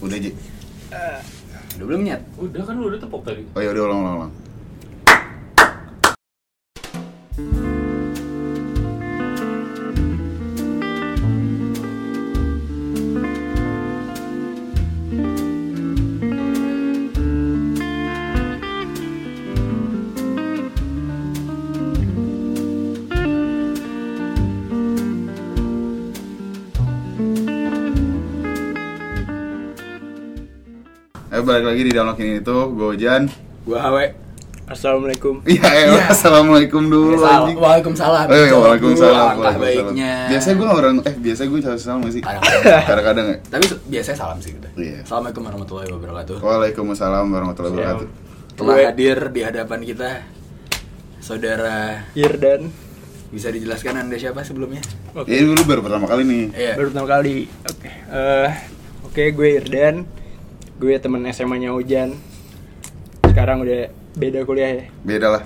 Udah Ji. Udah belum nyet? Udah kan udah tepok tadi. Oh ya udah ulang ulang ulang. Eh balik lagi di download ini itu gue Ojan. Gua Hawe. Assalamualaikum. Iya, ya, Iya. assalamualaikum dulu. Waalaikumsalam. Oh, iya, waalaikumsalam. Langkah waalaikumsalam. baiknya. Biasanya gue orang eh biasanya gue salam salam gak sih? Kadang-kadang. Kadang-kadang ya. Tapi biasanya salam sih udah. Iya. Assalamualaikum warahmatullahi wabarakatuh. Waalaikumsalam warahmatullahi wabarakatuh. Telah Gue- hadir di hadapan kita saudara Irdan. bisa dijelaskan anda siapa sebelumnya? Oke. Ini dulu baru pertama kali nih. Iya. Baru pertama kali. Oke. Eh, oke, gue Irdan. Gue temen SMA-nya Ojan. Sekarang udah beda kuliah ya. Beda lah.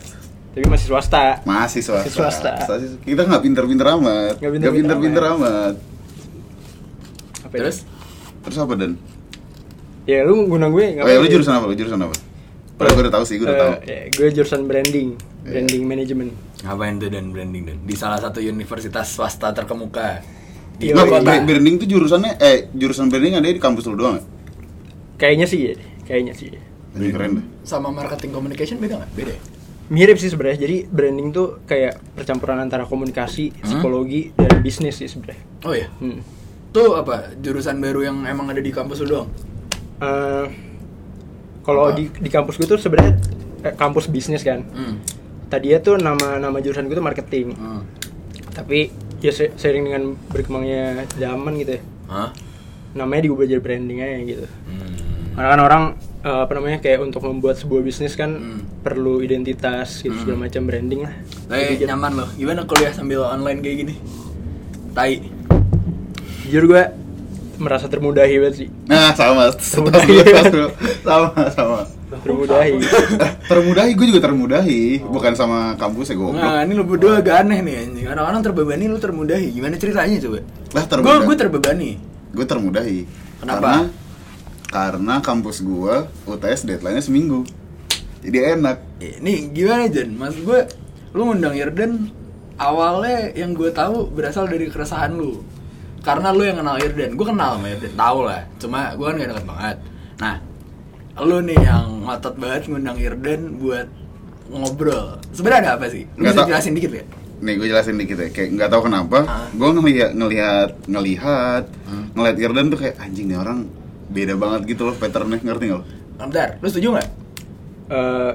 Tapi masih swasta. Masih swasta. Masih swasta. Masih- Kita nggak pinter-pinter amat. Nggak Nggak pinter-pinter amat. Apa Terus? Terus apa dan? Ya lu guna gue Oh ya lu jurusan apa? Lu jurusan apa? Padahal gue udah tahu sih, gue udah Eh, tahu. ya, gue jurusan branding, Iya. branding management. Ngapain tuh dan branding dan di salah satu universitas swasta terkemuka di Iya, Nggak, ibu kota. bra- branding tuh jurusannya eh jurusan branding ada di kampus lu doang. nggak? Kayaknya sih ya, kayaknya sih. Anjing keren deh. sama marketing communication beda nggak? Beda. ya? Mirip sih sebenarnya. Jadi branding tuh kayak percampuran antara komunikasi, Hmm? psikologi, dan bisnis sih sebenarnya. Oh iya. Hmm. Tuh apa? Jurusan baru yang emang ada di kampus lu doang? Eh, kalau di di kampus gue tuh sebenarnya eh, kampus bisnis kan. Hmm. Tadinya tuh nama nama jurusan gue tuh marketing. Hmm. Tapi ya se- seiring dengan berkembangnya zaman gitu ya. Hah? Namanya diubah jadi branding aja gitu. Hmm. Karena kan orang eh, apa namanya kayak untuk membuat sebuah bisnis kan Hmm. perlu identitas gitu Hmm. segala macam branding lah. Tapi Jadi, nyaman loh. Gimana kuliah sambil online kayak gini? Tai. Jujur gue merasa termudahi banget sih. Nah, sama. Termudahi. sama, sama. Termudahi. termudahi, gue juga termudahi. Bukan sama kampus ya, goblok. Nah, ini lu berdua agak aneh nih anjing. Orang-orang terbebani lu termudahi. Gimana ceritanya coba? Lah, Gue termudahi. gue terbebani. Gue termudahi. Kenapa? Karena, karena kampus gue UTS deadline-nya seminggu. Jadi enak. Nih gimana Jan? Mas gue lu ngundang Irden awalnya yang gue tahu berasal dari keresahan lu. Karena lu yang kenal Irden, gue kenal sama Irden, tahu lah. Cuma gue kan gak deket banget. Nah, lu nih yang ngotot banget ngundang Irden buat ngobrol. Sebenarnya ada apa sih? Lu bisa tau. jelasin dikit ya? Nih gue jelasin dikit ya, kayak nggak tahu kenapa, Ah. gue ngelihat ngelihat ngelihat Hmm. ngelihat Irdan tuh kayak anjing nih orang beda banget gitu loh patternnya ngerti nggak lo? Bentar, lu setuju nggak? Eh,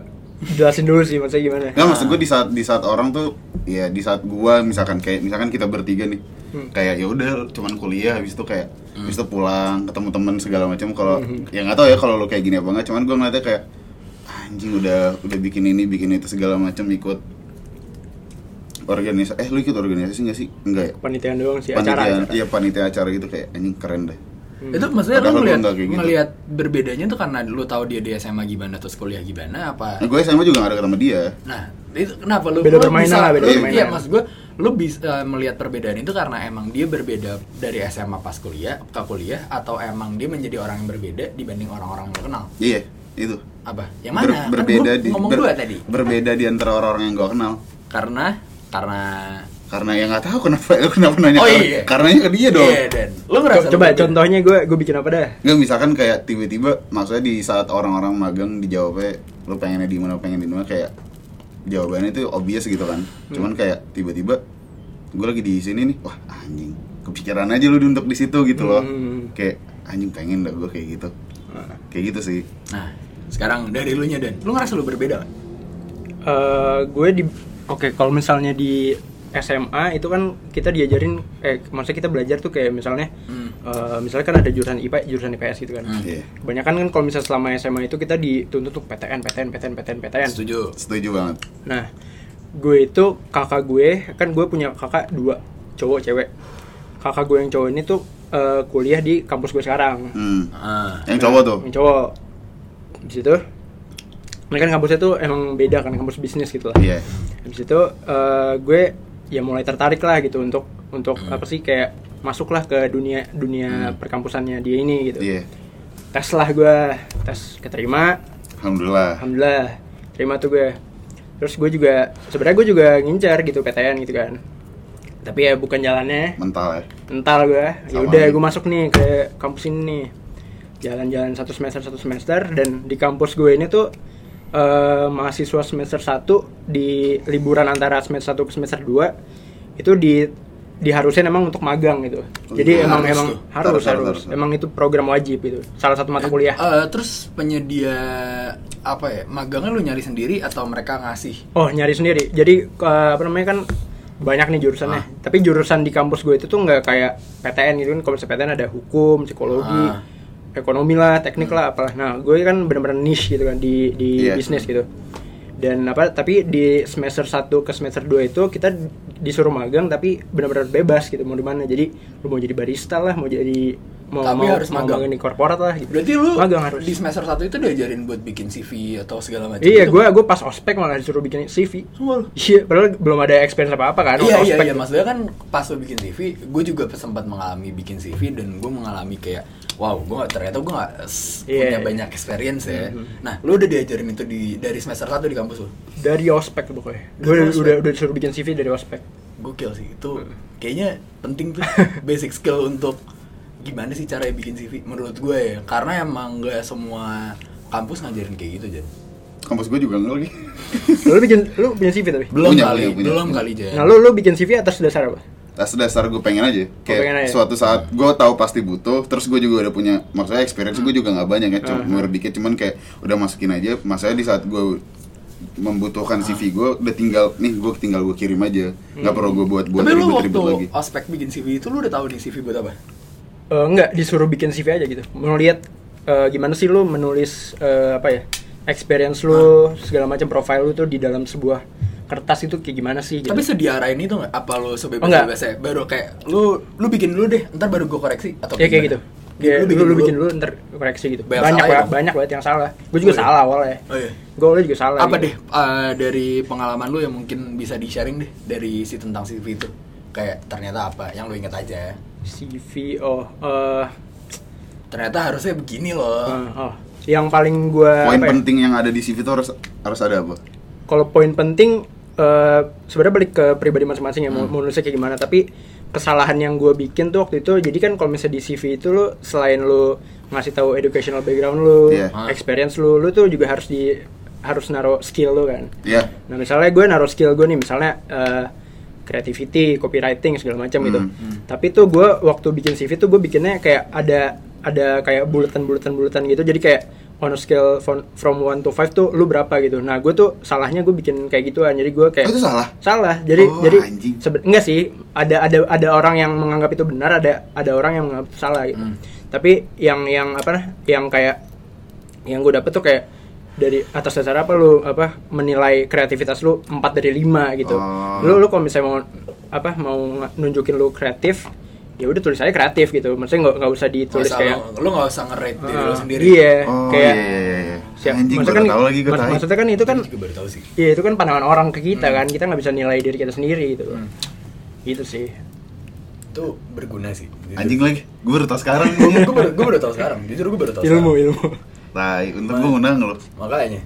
jelasin dulu sih maksudnya gimana. Nggak maksud gue di saat di saat orang tuh ya di saat gue misalkan kayak misalkan kita bertiga nih Hmm. kayak ya udah cuman kuliah habis itu kayak habis itu pulang ketemu temen segala macam kalau Hmm. ya nggak tahu ya kalau lo kayak gini apa enggak cuman gue ngeliatnya kayak anjing udah udah bikin ini bikin itu segala macam ikut organisasi eh lu ikut organisasi nggak sih enggak ya Panitiaan doang sih acara. panitia acara. iya panitia acara gitu kayak anjing keren deh Hmm. Itu maksudnya lu ngeliat, gitu. ngeliat berbedanya tuh karena lu tahu dia di SMA gimana terus kuliah gimana apa? nah, gue SMA juga gak ada sama dia Nah, itu kenapa lu Beda lu permainan bisa, lah, beda permainan. Iya, mas gue lu bisa melihat perbedaan itu karena emang dia berbeda dari SMA pas kuliah ke kuliah atau emang dia menjadi orang yang berbeda dibanding orang-orang yang lu kenal? iya itu Apa? Yang Ber- mana? Kan berbeda gua di ngomong ber- dua tadi. berbeda di antara orang-orang yang gue kenal Karena karena karena ya nggak tahu kenapa lu kenapa nanya Oh, karena- iya. karenanya ke dia dong Iya, dan lu ngerasa Co- Coba lu contohnya gue gue bikin apa dah? Nggak misalkan kayak tiba-tiba maksudnya di saat orang-orang magang dijawabnya lu pengennya di mana pengen di mana kayak jawabannya itu obvious gitu kan. Hmm. Cuman kayak tiba-tiba gue lagi di sini nih, wah anjing kepikiran aja lu untuk di situ gitu loh. Hmm. Kayak anjing pengen dah gue kayak gitu. Nah, Kayak gitu sih. Nah, sekarang dari lu nya dan lu ngerasa lu berbeda nggak? eh, gue di oke kalau misalnya di SMA itu kan kita diajarin eh maksudnya kita belajar tuh kayak misalnya Hmm. eh, misalnya kan ada jurusan IPA jurusan IPS gitu kan. Hmm. Iya. Kebanyakan kan kalau misalnya selama SMA itu kita dituntut untuk PTN, PTN, PTN, PTN, PTN. Setuju. Setuju banget. Nah, gue itu kakak gue kan gue punya kakak dua cowok cewek. Kakak gue yang cowok ini tuh eh, kuliah di kampus gue sekarang. Hmm. Ah. Yang cowok tuh. Yang cowok. Di situ. Nah kan kampusnya tuh emang beda kan kampus bisnis gitu lah. Iya. Habis itu eh, gue ya mulai tertarik lah gitu untuk untuk Hmm. apa sih kayak masuklah ke dunia dunia perkampusannya dia ini gitu. Iya. tes lah gue tes keterima Alhamdulillah. alhamdulillah terima tuh gue terus gue juga sebenarnya gue juga ngincar gitu PTN gitu kan tapi ya bukan jalannya Mental ya. entar gue ya udah gue masuk nih ke kampus ini nih jalan-jalan satu semester satu semester dan di kampus gue ini tuh eh, mahasiswa semester 1 di liburan antara semester 1 ke semester 2 itu di diharusin emang untuk magang gitu jadi iya, emang harus emang tuh. harus Harus, harus, harus, emang itu program wajib itu salah satu mata kuliah Eh, terus penyedia apa ya magangnya lu nyari sendiri atau mereka ngasih Oh nyari sendiri. Jadi eh, apa namanya kan banyak nih jurusannya. Ah. Tapi jurusan di kampus gue itu tuh nggak kayak PTN gitu kan. Kalau PTN ada hukum, psikologi, Ah. Ekonomi lah, teknik lah, apalah. Nah gue kan bener-bener niche gitu kan di di Iya. bisnis gitu. Dan apa? Tapi di semester 1 ke semester 2 itu kita disuruh magang tapi benar-benar bebas gitu mau di mana. Jadi lu mau jadi barista lah, mau jadi mau Tapi mau, harus mau magang. magang di korporat lah gitu. berarti lu magang harus. di semester 1 itu diajarin buat bikin CV atau segala macam Iya, gitu? gue gue pas ospek malah disuruh bikin CV. Semua lu? Iya, padahal belum ada experience apa apa kan. Iya iya ospek iya tuh. maksudnya kan pas lo bikin CV, gue juga sempat mengalami bikin CV dan gue mengalami kayak wow gue ternyata gue gak Iya, punya iya. banyak experience ya. Mhm. Nah lo udah diajarin itu di dari semester 1 di kampus lo? dari ospek pokoknya. Gue udah, udah udah disuruh bikin CV dari ospek. Gokil sih itu kayaknya penting tuh basic skill untuk gimana sih cara bikin CV menurut gue ya karena emang gak semua kampus ngajarin kayak gitu aja. Kampus gue juga enggak lagi. lu bikin lu bikin CV tapi. Belum Punya, kali, punya, punya. belum kali aja. Nah, lu lu bikin CV atas dasar apa? Atas dasar gue pengen aja. Kayak pengen aja. suatu saat gue tahu pasti butuh, terus gue juga udah punya maksudnya experience gue juga nggak banyak ya, cuma Hmm. dikit cuman kayak udah masukin aja. Maksudnya di saat gue membutuhkan CV gue udah tinggal nih gue tinggal gue kirim aja nggak perlu gue buat buat Tapi lu waktu lagi ospek bikin CV itu lu udah tahu nih CV buat apa? Eh, enggak, disuruh bikin CV aja gitu. Mau lihat eh, gimana sih lu menulis eh, apa ya? Experience lu, segala macam profile lu tuh di dalam sebuah kertas itu kayak gimana sih gitu. Tapi sedia ini tuh nggak? Apa lu Oh, nggak. sebebas-bebasnya? Baru kayak lu lu bikin dulu deh, ntar baru gue koreksi atau ya kayak gimana? gitu. Ya, lu, lu, bikin dulu ntar koreksi gitu. Banyak banyak salah ya banyak banget yang salah. Gue juga Oh, iya. salah awalnya. Oh iya. Gue awalnya juga salah. Apa gitu. deh eh, dari pengalaman lu yang mungkin bisa di sharing deh dari si tentang CV itu? Kayak ternyata apa yang lu inget aja? CV oh eh Ternyata harusnya begini loh. eh, oh yang paling gua poin ya, penting yang ada di CV itu harus harus ada apa kalau poin penting eh sebenarnya balik ke pribadi masing-masing ya mau, Hmm. mau nulisnya kayak gimana tapi kesalahan yang gue bikin tuh waktu itu jadi kan kalau misalnya di CV itu lu selain lu ngasih tahu educational background lu Iya. Ah. experience lu lu tuh juga harus di harus naruh skill lu kan ya nah misalnya gue naruh skill gue nih misalnya eh, creativity copywriting segala macam gitu Hmm. Hmm. tapi tuh gue waktu bikin CV tuh gue bikinnya kayak ada ada kayak bulletin bulletin bulletin gitu jadi kayak on a scale from, from 1 to 5 tuh lu berapa gitu. Nah gue tuh salahnya gue bikin kayak gituan jadi gue kayak Oh, itu salah? Salah. Jadi Oh, jadi sebe- enggak sih. Ada ada ada orang yang menganggap itu benar ada ada orang yang menganggap itu salah gitu. Hmm. tapi yang yang apa nah, yang kayak yang gue dapet tuh kayak dari atas dasar apa lu apa menilai kreativitas lu 4 dari 5 gitu. Oh. lu lu kalau misalnya mau apa mau nunjukin lu kreatif ya udah tulis aja kreatif gitu. Maksudnya nggak nggak usah Nggak ditulis usah kayak lu, lu gak usah nge-rate diri lu "Ah, sendiri. iya. Oh kayak iya iya iya. siap. Anjing maksudnya tahu lagi gue mak- tahu maksudnya kan itu kan Gua juga baru tahu sih. Iya itu kan pandangan orang ke kita kan. Kita nggak bisa nilai diri kita sendiri gitu Hmm. gitu sih. Itu berguna sih. Jujur. anjing lagi. Gue baru tahu sekarang. Gue baru, gue baru tahu sekarang. Jujur gue baru tahu ilmu sekarang. ilmu. Tai untung gue ngundang lo Makanya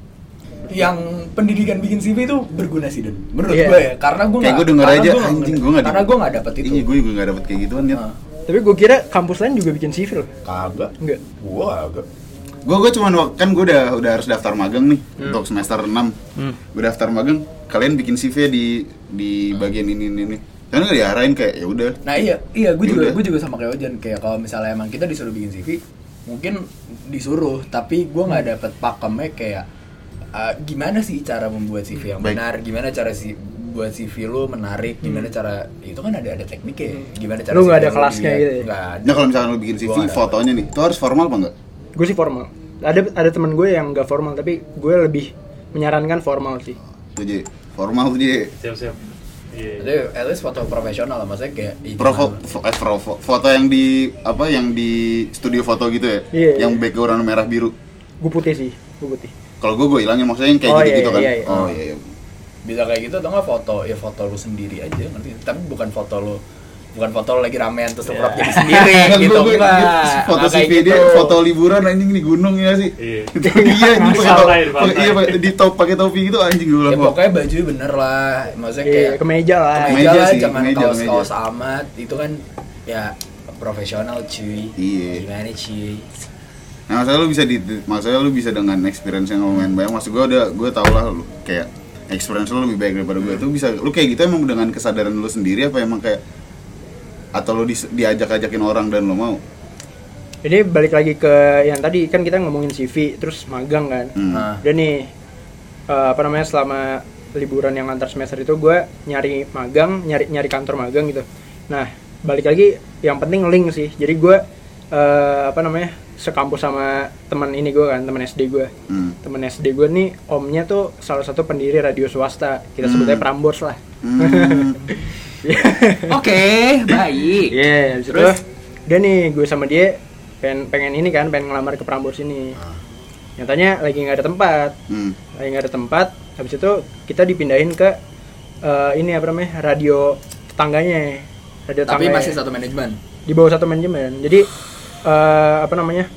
yang pendidikan bikin CV itu berguna sih dan menurut Iya. gue ya karena gue Kayak gue denger karena aja, gua anjing, gua nggak karena gue nggak dapet itu. Iya gue juga nggak dapet kayak gituan ya Nah, tapi gue kira kampus lain juga bikin CV loh. Kagak. Enggak gue kagak. Gue gue cuman kan gue udah udah harus daftar magang nih Hmm. untuk semester 6 gue daftar magang kalian bikin CV di di bagian ini ini ini. Karena nggak diarahin kayak ya udah. Nah iya iya gue juga Yaudah. gue juga sama kayak Ojan kayak kalau misalnya emang kita disuruh bikin CV mungkin disuruh tapi gue nggak dapet pakemnya kayak uh, gimana sih cara membuat CV yang Baik. benar? Gimana cara si buat CV lu menarik? Gimana cara itu kan ada ada tekniknya. Gimana cara Hmm. Lu nggak ada kelasnya gitu ya? ada. Nah kalau misalkan lu bikin CV Gua fotonya nih itu harus formal apa enggak gue sih formal. Ada ada teman gue yang nggak formal tapi gue lebih menyarankan formal sih. Tuh formal tuh Ji. siap siap. Iya Jadi at least foto profesional lah maksudnya kayak ih, Pro, gimana? fo- fo- eh, pro- fo- foto yang di apa yang di studio foto gitu ya? Iya, yang iya. background merah biru. Gue putih sih gue putih kalau gue gue hilangin maksudnya yang kayak Oh, gitu iya, gitu kan. iya, iya. oh iya, iya. bisa kayak gitu atau nggak foto ya foto lu sendiri aja ngerti? Tapi bukan foto lu bukan foto lo lagi ramean terus crop jadi sendiri Kan gitu. gua- enggak foto CV dia gitu. foto liburan anjing di gunung ya sih. Iya. Itu iya anjing pakai iya di top pakai topi gitu anjing gue ya pokoknya baju bener lah. Maksudnya Iya, kayak kemeja lah. kemeja lah sih, jangan kemeja, kaos kaos amat. Itu kan ya profesional cuy. Iya. gimana cuy Nah, maksudnya lu bisa di maksudnya lu bisa dengan experience yang lumayan banyak. Maksud gua udah gua tau lah lu kayak experience lu lebih baik daripada gua. Itu bisa lu kayak gitu emang dengan kesadaran lu sendiri apa emang kayak atau lu di- diajak-ajakin orang dan lu mau? Jadi balik lagi ke yang tadi kan kita ngomongin CV terus magang kan. Hmm. Nah. Dan nih eh, apa namanya selama liburan yang antar semester itu gue nyari magang, nyari nyari kantor magang gitu. Nah balik lagi yang penting link sih. Jadi gue eh, apa namanya sekampus sama teman ini gue kan, teman SD gue. Hmm. Teman SD gue nih omnya tuh salah satu pendiri radio swasta. Kita Hmm. sebutnya Prambors lah. Hmm. oke baik Iya, habis itu Terus? dia nih gue sama dia pengen pengen ini kan, pengen ngelamar ke Prambors ini. Nyatanya lagi nggak ada tempat, Hmm. lagi nggak ada tempat. Habis itu kita dipindahin ke eh, ini apa namanya radio tetangganya, radio tapi tetangganya. masih satu manajemen di bawah satu manajemen. Jadi eh, apa namanya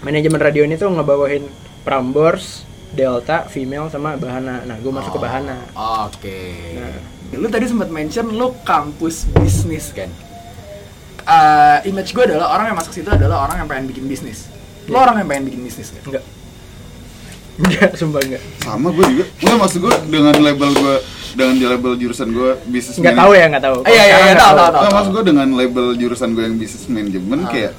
manajemen radio ini tuh ngebawahin Prambors, Delta, Female sama Bahana. Nah, gue masuk ke Bahana. oke Nah. lu tadi sempat mention lu kampus bisnis kan Eh, image gue adalah orang yang masuk situ adalah orang yang pengen bikin bisnis lu Iya. orang yang pengen bikin bisnis kan Enggak. Enggak, sumpah enggak. Sama gua juga. Enggak maksud gua dengan label gua dengan di label jurusan gua bisnis Enggak tahu ya, enggak tahu. Iya, iya, iya, nggak tahu, tahu. tahu, Enggak maksud gua dengan label jurusan gua yang bisnis manajemen Ah. kayak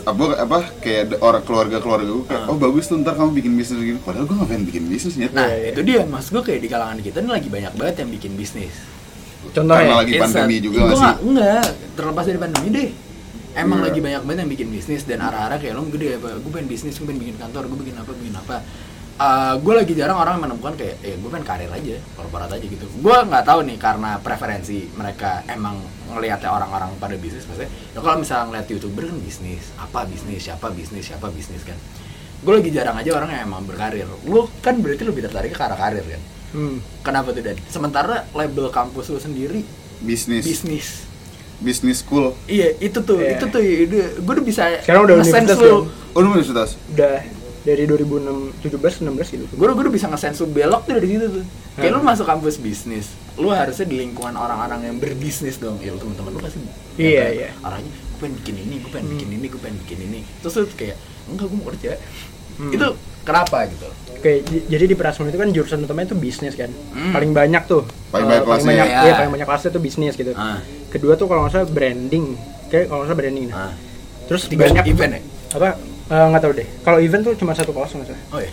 apa apa kayak ada orang keluarga keluarga gue kayak Ah. oh bagus tuh ntar kamu bikin bisnis gini padahal gue nggak pengen bikin bisnis ya Nah, iya. itu dia. Mas gue kayak di kalangan kita ini lagi banyak banget yang bikin bisnis. Contohnya karena lagi pandemi juga nggak gua sih nggak- enggak, terlepas dari pandemi deh. Emang Iya. lagi banyak banget yang bikin bisnis dan arah-arah kayak lo gede apa, gue pengen bisnis, gue pengen bikin kantor, gue bikin apa, bikin apa. Gue lagi jarang orang menemukan kayak, eh gue pengen karir aja, korporat aja gitu. Gue nggak tahu nih karena preferensi mereka emang ngelihatnya orang-orang pada bisnis, maksudnya. Ya kalau misalnya ngeliat youtuber kan bisnis, apa bisnis, siapa bisnis, siapa bisnis kan. Gue lagi jarang aja orang yang emang berkarir. Lu kan berarti lebih tertarik ke arah karir kan. Hmm. Kenapa tuh Dan? Sementara label kampus lu sendiri bisnis bisnis. bisnis school Iya, itu tuh, Iya. itu tuh gue udah bisa Sekarang udah universitas, lu. kan? oh lu universitas Udah dari 2006 17 16 gitu. Gue gue udah bisa nge-sense lu belok tuh dari situ tuh. Kayak lu Hmm. masuk kampus bisnis, lu harusnya di lingkungan orang-orang yang berbisnis dong. Ya lu teman-teman lu pasti Iya, iya. Arahnya gue pengen bikin ini, gue pengen Hmm. bikin ini, gue pengen bikin ini. Terus lu kayak enggak gue mau kerja. Hmm. Itu kenapa gitu? Oke, jadi di Prasmul itu kan jurusan utamanya itu bisnis kan. Hmm. Paling banyak tuh. Paling Eh, banyak kelasnya. banyak, Ya. iya, paling banyak kelasnya tuh bisnis gitu. Ah, Kedua tuh kalau nggak salah branding. Kayak kalau nggak salah branding. ah. Terus Tiga banyak event ya? apa eh, nggak tahu deh. Kalau event tuh cuma satu nggak salah. Oh iya.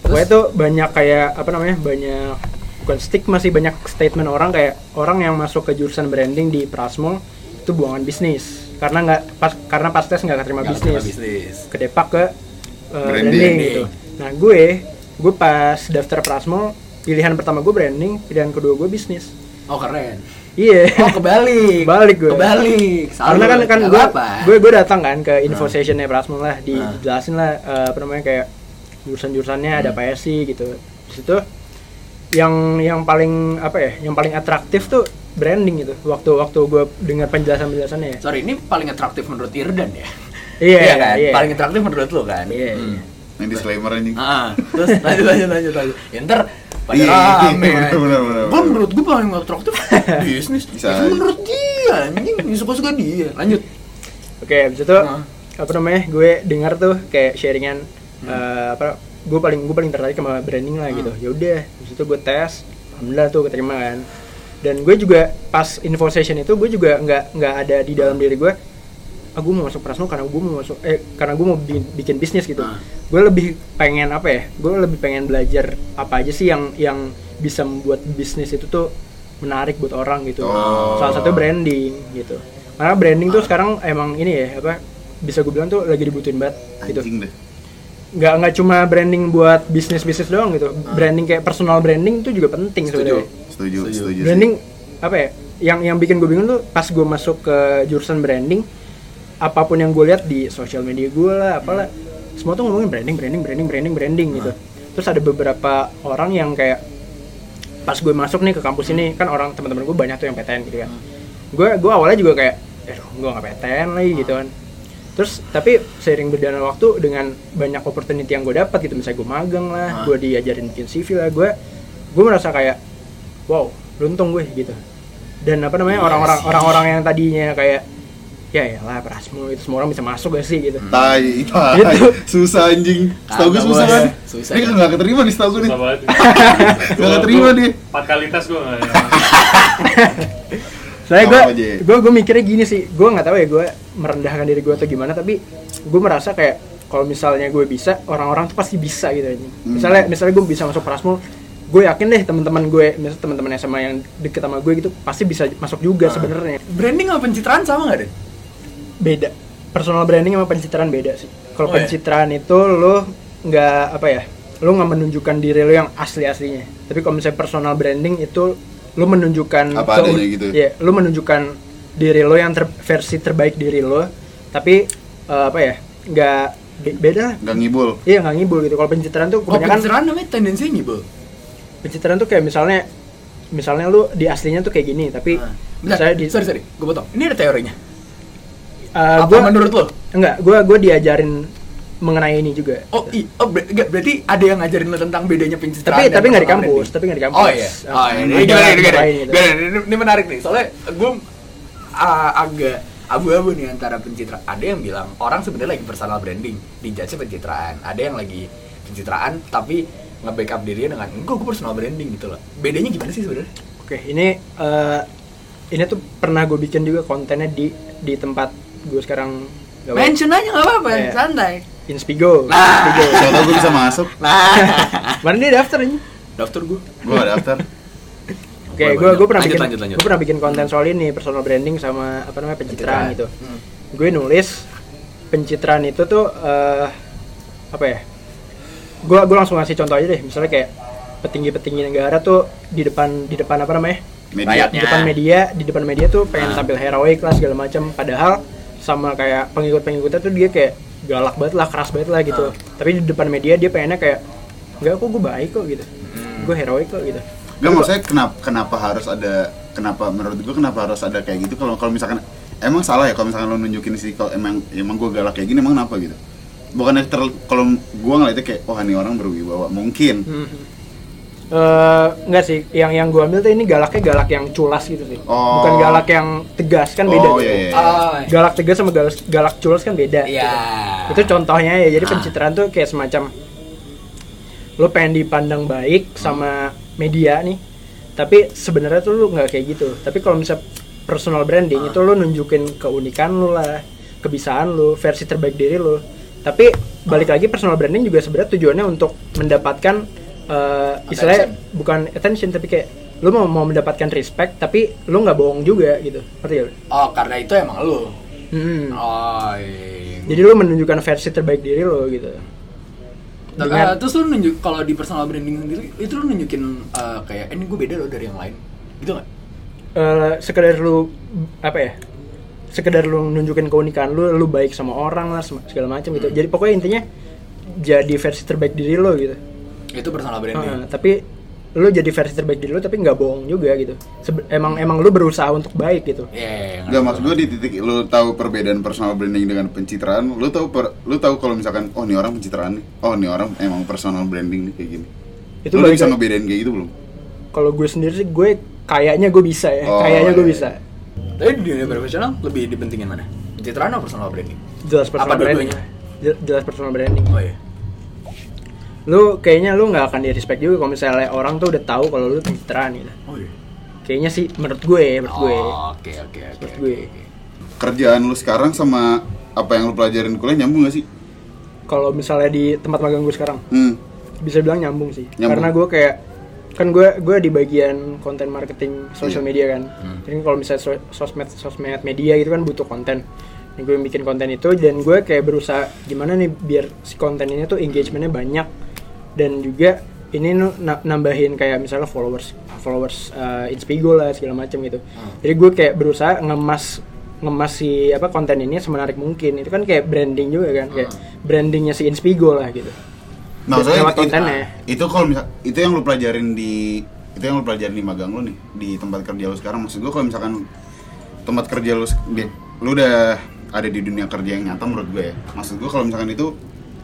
Pokoknya tuh banyak kayak apa namanya? Banyak bukan stigma sih banyak statement orang kayak orang yang masuk ke jurusan branding di Prasmul itu buangan bisnis karena nggak pas karena pas tes nggak keterima Nggak bisnis terima bisnis. kedepak ke uh, Branding. branding. gitu. Nah gue, gue pas daftar Prasmul, pilihan pertama gue branding, pilihan kedua gue bisnis. Oh keren. Iya. Oh kebalik. Kebalik gue. Kebalik. Karena kan kan gue, gue gue datang kan ke info sessionnya Prasmul lah, Ah. dijelasin lah uh, apa namanya kayak jurusan-jurusannya ada Hmm. apa sih gitu. Di situ yang yang paling apa ya, yang paling atraktif tuh branding gitu. Waktu waktu gue dengar penjelasan penjelasannya ya. Sorry, ini paling atraktif menurut Irdan ya? Iya, kan? iya. Paling atraktif menurut lo kan? Iya, Hmm. iya. yang disclaimer anjing Ah, terus lanjut lanjut lanjut lanjut. Ya, ntar pada Iya, iya, rame. bener, kan. bener, bener, Gua bener. menurut gue paling atraktif bisnis. Bisa Itu menurut dia, anjing. Suka-suka dia. Lanjut. Oke, habis itu Ah. apa namanya? Gue dengar tuh kayak sharingan eh, apa gue paling gue paling tertarik sama branding lah gitu. Hmm. Ya udah, habis itu gue tes, alhamdulillah tuh keterima kan. Dan gue juga pas info session itu gue juga nggak nggak ada di dalam diri gue aku mau masuk Prasmul karena gue mau masuk eh karena gue mau bikin, bikin bisnis gitu. Ah. Gue lebih pengen apa ya? Gue lebih pengen belajar apa aja sih yang yang bisa membuat bisnis itu tuh menarik buat orang gitu. Oh. Salah satu branding gitu. Karena branding tuh sekarang emang ini ya apa bisa gue bilang tuh lagi dibutuhin banget gitu. anjing deh Nggak nggak cuma branding buat bisnis bisnis doang gitu. Branding kayak personal branding tuh juga penting Setuju. sebenarnya. setuju Setuju. Branding apa ya? Yang yang bikin gue bingung tuh pas gue masuk ke jurusan branding apa pun yang gue lihat di sosial media gue lah apalah semua tuh ngomongin branding branding branding branding branding gitu. Terus ada beberapa orang yang kayak pas gue masuk nih ke kampus ini kan orang teman-teman gue banyak tuh yang PTN gitu kan. Gue gue awalnya juga kayak eh gue nggak PTN lagi gitu kan. Terus tapi seiring berjalan waktu dengan banyak opportunity yang gue dapat gitu misalnya gue magang lah Ah. gue diajarin bikin CV lah gue gue merasa kayak wow beruntung gue gitu. Dan apa namanya Iya orang-orang sih. orang-orang yang tadinya kayak ya ya lah Prasmo itu semua orang bisa masuk gak sih gitu Tai, tai. Gitu. Susah anjing. Setahu gue susah kan? Susah, Ini nggak keterima nih setahu gue nih. Nggak keterima dia. Empat kali tes gue. Soalnya gue gue gue mikirnya gini sih, gue nggak tahu ya gue merendahkan diri gue atau gimana, tapi gue merasa kayak kalau misalnya gue bisa, orang-orang tuh pasti bisa gitu aja. Hmm. Misalnya misalnya gue bisa masuk Prasmul, gue yakin deh teman-teman gue, misalnya teman-teman SMA yang deket sama gue gitu pasti bisa masuk juga Ah. sebenarnya. Branding sama pencitraan sama nggak deh? Beda. Personal branding sama pencitraan beda sih. Kalau Oh, ya? pencitraan itu lo nggak apa ya, lo nggak menunjukkan diri lo yang asli aslinya. Tapi kalau misalnya personal branding itu lo menunjukkan Apa adanya gitu? Iya, lo menunjukkan diri lo yang ter- versi terbaik diri lo, tapi eh, apa ya, nggak be- beda lah. Nggak ngibul. Iya nggak ngibul gitu. Kalau pencitraan tuh Kalau kebanyakan pencitraan namanya tendensinya ngibul. pencitraan tuh kayak misalnya misalnya lu di aslinya tuh kayak gini, tapi Nah, misalnya di sorry sorry, gue potong. Ini ada teorinya. Eh, Apa gua menurut lo? enggak, gua gua diajarin mengenai ini juga. Oh, i, oh ber- berarti ada yang ngajarin lo tentang bedanya pencitraan tapi tapi nggak di personal kampus, tapi nggak di kampus. Oh iya. Oh, Eh, ini gimana ini gimana? gitu. Gimana? Ini, ini menarik nih. Soalnya gue uh, agak abu-abu nih antara pencitraan. Ada yang bilang orang sebenarnya lagi personal branding, dijudge pencitraan. Ada yang lagi pencitraan tapi nge-backup dirinya dengan enggak gue personal branding gitu loh. Bedanya gimana sih sebenarnya? Oke, ini eh, ini tuh pernah gue bikin juga kontennya di di tempat gue sekarang gawe. Mention aja nggak apa-apa, Iya. santai. Inspigo. Nah. Inspigo. Siapa tahu gue bisa masuk. Nah, Kemarin dia daftar ini. daftar gue. Gue nggak daftar. Oke, gue gue pernah Lanjut, bikin lanjut, lanjut. gue pernah bikin konten soal ini personal branding sama apa namanya pencitraan gitu. Hmm. Gue nulis pencitraan itu tuh eh, apa ya? Gue gue langsung ngasih contoh aja deh. Misalnya kayak petinggi-petinggi negara tuh di depan di depan apa namanya? Media. di depan media di depan media tuh pengen Ah. tampil heroik lah segala macam padahal sama kayak pengikut-pengikutnya tuh dia kayak galak banget lah keras banget lah gitu. Ah. tapi di depan media dia pengennya kayak enggak kok gue baik kok gitu. Hmm. gue heroik kok gitu. Gak maksudnya kenapa kenapa harus ada kenapa menurut gue kenapa harus ada kayak gitu? Kalau kalau misalkan emang salah ya kalau misalkan lo nunjukin sih kalau emang emang gue galak kayak gini emang kenapa gitu? Bukannya ter kalau gue ngeliatnya kayak oh ini orang berwibawa. Mungkin Eh, enggak sih yang yang gue ambil tuh ini galaknya galak yang culas gitu sih Oh. bukan galak yang tegas kan beda oh tuh. iya iya Ah, galak tegas sama galak, galak culas kan beda Iya. gitu. itu contohnya ya jadi Ah. pencitraan tuh kayak semacam lo pengen dipandang baik sama media nih tapi sebenarnya tuh lu nggak kayak gitu tapi kalau misal personal branding Ah. itu lo nunjukin keunikan lu lah kebisaan lu versi terbaik diri lu tapi balik lagi personal branding juga sebenarnya tujuannya untuk mendapatkan eh, istilahnya bukan attention tapi kayak lu mau mau mendapatkan respect tapi lu nggak bohong juga gitu ngerti gak? Oh, karena itu emang lu. Hmm. Oh, iya. Jadi lu menunjukkan versi terbaik diri lo gitu. Nah, Dengan- eh, terus lu nunjuk kalau di personal branding sendiri itu lu nunjukin eh, kayak eh, ini gue beda loh dari yang lain. Gitu nggak? eh, sekedar lu apa ya? Sekedar lu nunjukin keunikan lu, lu baik sama orang lah segala macam gitu. Jadi pokoknya intinya jadi versi terbaik diri lo gitu. Itu personal branding. Heeh, tapi lu jadi versi terbaik diri lo tapi nggak bohong juga gitu. Sebe- emang emang lu berusaha untuk baik gitu. Iya, iya, iya, Gak ngerti maksud gue di titik lu tahu perbedaan personal branding dengan pencitraan, lu tahu per, lu tahu kalau misalkan oh ini orang pencitraan nih, oh ini orang emang personal branding nih kayak gini. Itu lu bisa ngebedain kayak gitu belum? Kalau gue sendiri sih gue kayaknya gue bisa ya. Oh, kayaknya gue iya. bisa. Tapi di dunia profesional lebih dipentingin mana? Pencitraan atau personal branding? Jelas personal Apa branding. Jelas personal branding. Oh iya. Lu kayaknya lu nggak akan di respect juga kalau misalnya orang tuh udah tahu kalau lu pencitraan gitu Oh iya. kayaknya sih menurut gue menurut gue Oh, Oke, oke, oke. Gue. Kerjaan lu sekarang sama apa yang lu pelajarin kuliah nyambung gak sih? kalau misalnya di tempat magang gue sekarang Hmm. bisa bilang nyambung sih Nyambung. karena gue kayak kan gue gue di bagian konten marketing social Iya. media kan Hmm. jadi kalau misalnya so- sosmed sosmed media gitu kan butuh konten Nah, gue bikin konten itu dan gue kayak berusaha gimana nih biar si konten ini tuh engagementnya banyak dan juga ini nambahin kayak misalnya followers followers uh, Inspigo lah segala macam gitu. Hmm. jadi gue kayak berusaha ngemas ngemas si apa konten ini semenarik mungkin. Itu kan kayak branding juga kan kayak Hmm. brandingnya si Inspigo lah gitu. Nah, Lewat maksudnya itu, itu kalau misal itu yang lu pelajarin di itu yang lu pelajarin di magang lu nih di tempat kerja lu sekarang. Maksud gua kalau misalkan tempat kerja lu di- lu udah ada di dunia kerja yang nyata menurut gue ya. Maksud gua kalau misalkan itu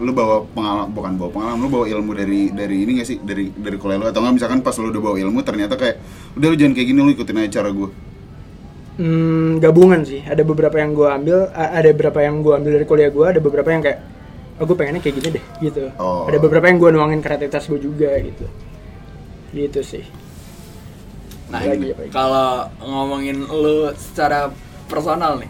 lu bawa pengalaman bukan bawa pengalaman lu bawa ilmu dari dari ini gak sih dari dari kuliah lu atau nggak misalkan pas lu udah bawa ilmu ternyata kayak udah lu jangan kayak gini lu ikutin aja cara gua Hmm, gabungan sih. Ada beberapa yang gue ambil, ada beberapa yang gue ambil dari kuliah gue, ada beberapa yang kayak, oh gue pengennya kayak gini deh, gitu. Oh. Ada beberapa yang gue nuangin kreativitas gue juga, gitu. Gitu sih. Nah, lagi? kalau ngomongin lu secara personal nih,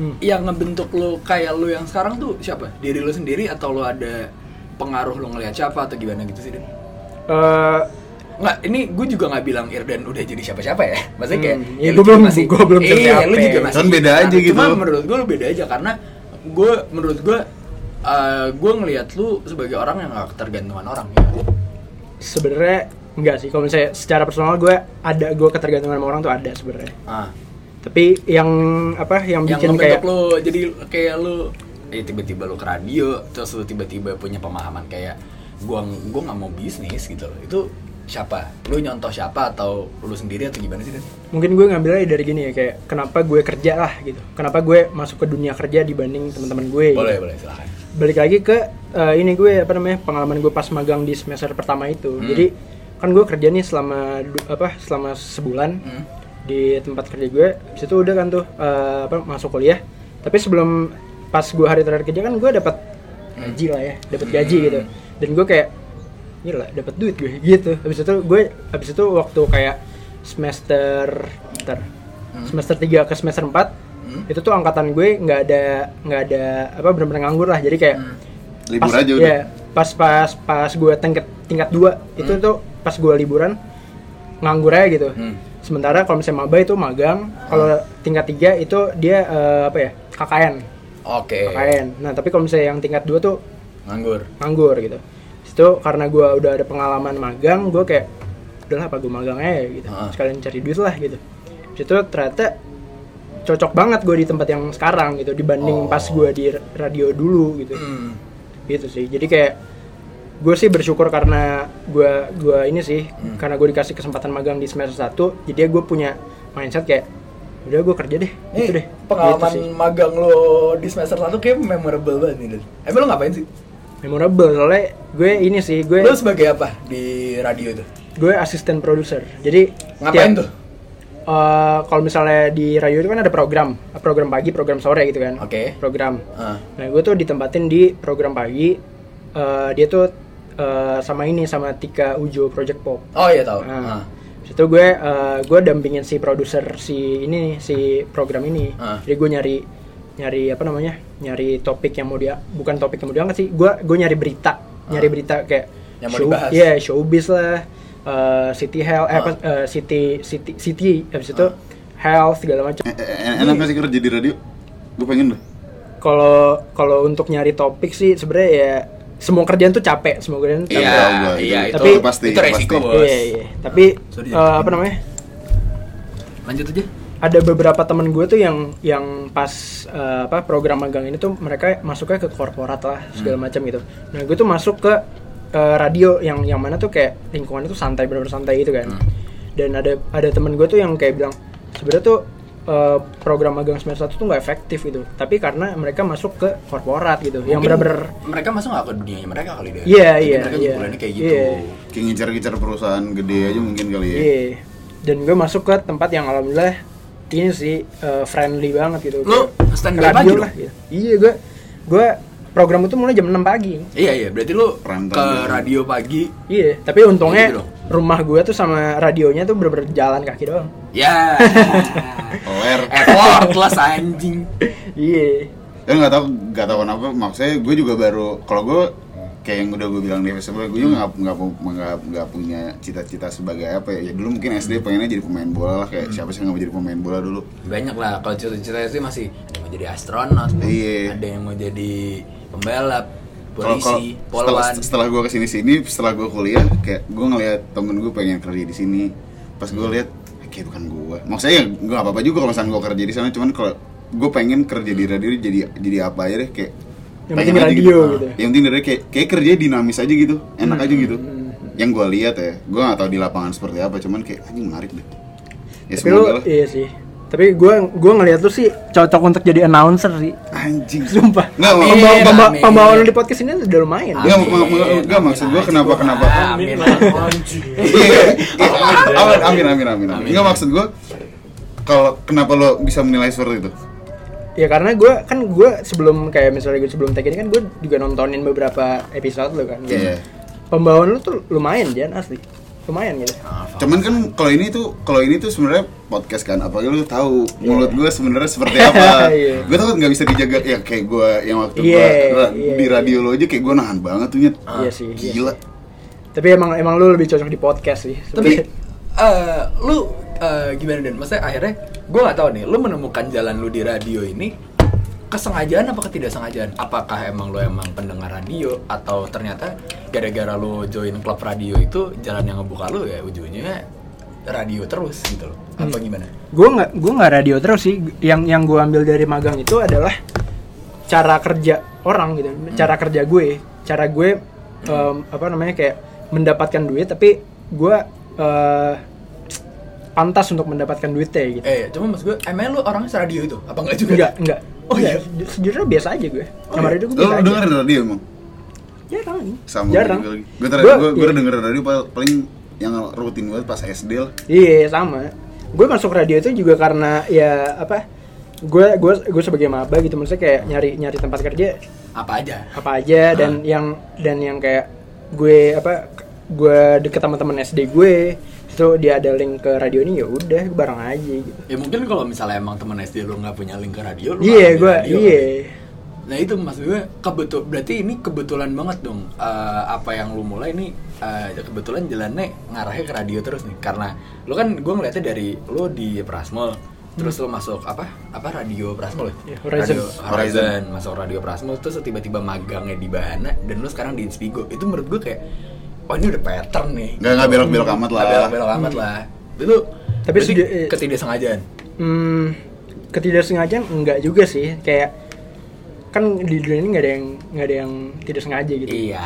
Hmm. yang ngebentuk lu kayak lu yang sekarang tuh siapa? Diri lu sendiri atau lu ada pengaruh lu ngelihat siapa atau gimana gitu sih, Den? Eh, Nggak, ini gue juga nggak bilang Irdan udah jadi siapa-siapa ya Maksudnya kayak Hmm, iya, lu gua juga belum- gua belum Iya, siapa-siapa. lu juga masih Kan beda aja Cuma gitu. menurut gue lu beda aja Karena gue, menurut gue eh, Gue ngelihat lu sebagai orang yang gak ketergantungan orang ya sebenarnya enggak sih. Kalau misalnya secara personal gue ada, gue ketergantungan sama orang tuh ada sebenarnya. ah. Tapi yang apa, yang Yang bikin kayak lu Jadi kayak lu eh, Tiba-tiba lu ke radio Terus lu tiba-tiba punya pemahaman kayak Gue gua gak mau bisnis gitu loh Itu siapa? Lu nyontoh siapa atau lu sendiri atau gimana sih Dan? mungkin gue ngambilnya dari gini ya kayak kenapa gue kerja lah gitu kenapa gue masuk ke dunia kerja dibanding teman-teman gue Boleh, gitu. boleh silahkan balik lagi ke eh, ini gue apa namanya pengalaman gue pas magang di semester pertama itu Hmm. jadi kan gue kerja nih selama apa selama sebulan Hmm. Di tempat kerja gue Habis itu udah kan tuh eh, apa masuk kuliah tapi sebelum pas gue hari terakhir kerja kan gue dapat gaji lah ya dapat gaji Hmm. gitu dan gue kayak gila dapat duit gue gitu habis itu gue habis itu waktu kayak semester bentar, Hmm. semester 3 ke semester 4 Hmm. itu tuh angkatan gue nggak ada nggak ada apa benar-benar nganggur lah jadi kayak Hmm. libur pas, aja udah ya, pas pas pas gue tingkat tingkat dua itu Hmm. tuh pas gue liburan nganggur aja gitu Hmm. Sementara kalau misalnya maba itu magang kalau tingkat tiga itu dia eh, apa ya KKN Oke. KKN nah tapi kalau misalnya yang tingkat dua tuh Nganggur. Nganggur gitu. Itu karena gue udah ada pengalaman magang gue kayak udahlah apa gue magang aja gitu. Ah. sekalian cari duit lah gitu. Itu ternyata cocok banget gue di tempat yang sekarang gitu dibanding Oh. pas gue di radio dulu gitu. Hmm. gitu sih. Jadi kayak gue sih bersyukur karena gue gua ini sih Hmm. karena gue dikasih kesempatan magang di semester 1 jadi gue punya mindset kayak udah gue kerja deh Nih, gitu deh pengalaman gitu sih. magang lo di semester 1 kayak memorable banget nih. Emang lo ngapain sih? memorable soalnya gue ini sih gue Lo sebagai apa di radio itu? gue asisten produser jadi Ngapain tiap- tuh? eh, kalau misalnya di radio itu kan ada program program pagi program sore gitu kan Oke. program Ah. nah gue tuh ditempatin di program pagi eh, dia tuh eh, sama ini sama Tika Ujo Project Pop Oh iya tahu. Nah, Ah. Habis itu gue eh, gue dampingin si produser si ini si program ini. Ah. Jadi gue nyari nyari apa namanya? Nyari topik yang mau dia bukan topik yang mau diangkat sih. Gue gue nyari berita, nyari Ah. berita kayak Yang mau show, dibahas. iya, showbiz lah, eh, city health, eh, apa, eh, city city city habis itu health segala macam. Enak gak sih kerja di radio gue pengen deh Kalau kalau untuk nyari topik sih sebenarnya ya semua kerjaan tuh capek, semua kerjaan tuh capek. Iya, gua, iya itu- itu, Tapi- pasti, itu resiko pasti. bos. Iya, iya. Tapi Sorry, eh, ya. apa namanya? Lanjut aja. ada beberapa temen gue tuh yang yang pas eh, apa program magang ini tuh mereka masuknya ke korporat lah segala Hmm. macam gitu. Nah gue tuh masuk ke eh, radio yang yang mana tuh kayak lingkungannya tuh santai bener-bener santai gitu kan. Hmm. Dan ada ada temen gue tuh yang kayak bilang sebenarnya tuh eh, program magang semester satu tuh nggak efektif gitu. Tapi karena mereka masuk ke korporat gitu, yang Mungkin bener-bener mereka masuk nggak ke dunianya mereka kali deh. Iya, Jadi iya, Mereka iya. kayak gitu. Iya. kayak ngincar-ngincar perusahaan gede aja mungkin kali ya Iya. Dan gue masuk ke tempat yang alhamdulillah ini sih eh, friendly banget gitu. Standby radio pagi lah gitu. Iya gue gue program itu mulai jam 6 pagi. Iya iya, berarti lu Prime ke time. radio pagi. Iya, tapi untungnya Gitu rumah gue tuh sama radionya tuh bener-bener jalan kaki doang. Ya. aware Effortless anjing. Iya. ya nggak tahu nggak tahu kenapa maksudnya gue juga baru kalau gue kayak yang udah gue bilang di sebelumnya gue juga nggak nggak nggak nggak punya cita-cita sebagai apa ya, ya dulu mungkin SD pengennya jadi pemain bola lah kayak siapa sih yang nggak mau jadi pemain bola dulu Banyak lah kalau cita-cita sih masih ada yang mau jadi astronot, Iya. ada yang mau jadi pembalap, polisi, setelah, polwan. setelah gue ke sini sini setelah gue kuliah kayak gue ngeliat temen gue pengen kerja di sini pas gue lihat kayak bukan gue maksudnya ya gue gak apa-apa juga kalau misalnya gue kerja di sana cuman kalau gue pengen kerja di radio jadi jadi apa aja deh kayak Yang pengen penting radio Ah, gitu. yang penting dari kayak kayak kerja dinamis aja gitu enak aja gitu Hmm. yang gue lihat ya gue nggak tahu di lapangan seperti apa cuman kayak anjing menarik deh ya Tapi lu semoga lah iya sih. Tapi gue gue ngeliat lu sih cocok untuk jadi announcer sih. anjing Sumpah. Nggak, Amin. Pembawa, pembawa, lu di podcast ini udah lumayan. Nggak, ma- ma- nggak, maksud gua kenapa- kenapa? Amin. Amin amin amin amin amin nggak maksud gue kalau kenapa lo bisa menilai seperti itu Ya karena gue kan gue sebelum kayak misalnya gue sebelum tag ini kan gue juga nontonin beberapa episode lo kan. Iya. Pembawaan lu tuh lumayan Jan asli. Lumayan gitu. cuman kan kalau ini tuh kalau ini tuh sebenarnya podcast kan apalagi lu tahu Iya. mulut gue sebenarnya seperti apa Iya. gue tuh nggak bisa dijaga ya kayak gue yang waktu Iya, gue ra- iya, di iya. radio lo aja kayak gue nahan banget tuh nyet Iya sih, iya gila Tapi emang emang lu lebih cocok di podcast sih. Tapi eh, lu eh, gimana dan? Maksudnya akhirnya gue nggak tahu nih, lu menemukan jalan lu di radio ini kesengajaan apa ketidaksengajaan? Apakah emang lu emang pendengar radio atau ternyata gara-gara lu join klub radio itu jalan yang ngebuka lu ya ujungnya radio terus gitu loh? Apa Hmm. gimana? gue nggak gue nggak radio terus sih. Yang yang gue ambil dari magang itu adalah cara kerja orang gitu. Cara kerja gue, cara gue em, apa namanya kayak mendapatkan duit tapi gue eh, pantas untuk mendapatkan duitnya gitu. Eh, cuma maksud gue, emang lu orangnya radio itu? Apa enggak juga? Enggak, enggak. Oh, iya? Sejujurnya biasa aja gue. Oh, Sama iya? radio gue biasa aja. dengerin radio emang Jarang. sama Jarang. gue gue ter Gua- gue gue iya. dengerin radio pal- paling yang rutin banget pas SD lah Iya sama. Gue masuk radio itu juga karena ya apa? Gue gue gue sebagai maba gitu maksudnya kayak nyari nyari tempat kerja Apa aja? apa aja dan yang dan yang kayak gue apa gue deket sama temen SD gue itu dia ada link ke radio ini ya udah bareng aja gitu. Ya mungkin kalau misalnya emang temen SD lu nggak punya link ke radio, lu Iya ambil gue radio iya. Nah itu maksud gue kebetul berarti ini kebetulan banget dong. Eh, apa yang lu mulai ini eh, kebetulan jalannya ngarahnya ke radio terus nih. Karena lu kan gue ngeliatnya dari lu di Prasmol terus lu masuk apa? Apa radio Prasmol Iya, ya Horizon. radio Horizon. Masuk radio Prasmol terus tiba-tiba magangnya di Bahana dan lu sekarang di Inspigo. Itu menurut gue kayak oh ini udah pattern nih. Nggak nggak belok belok amat lah. Nggak belok-belok amat lah. Itu Tapi eh, ketidaksengajaan? Hmm, ketidaksengajaan enggak juga sih. Kayak kan di dunia ini nggak ada yang nggak ada yang tidak sengaja gitu. iya.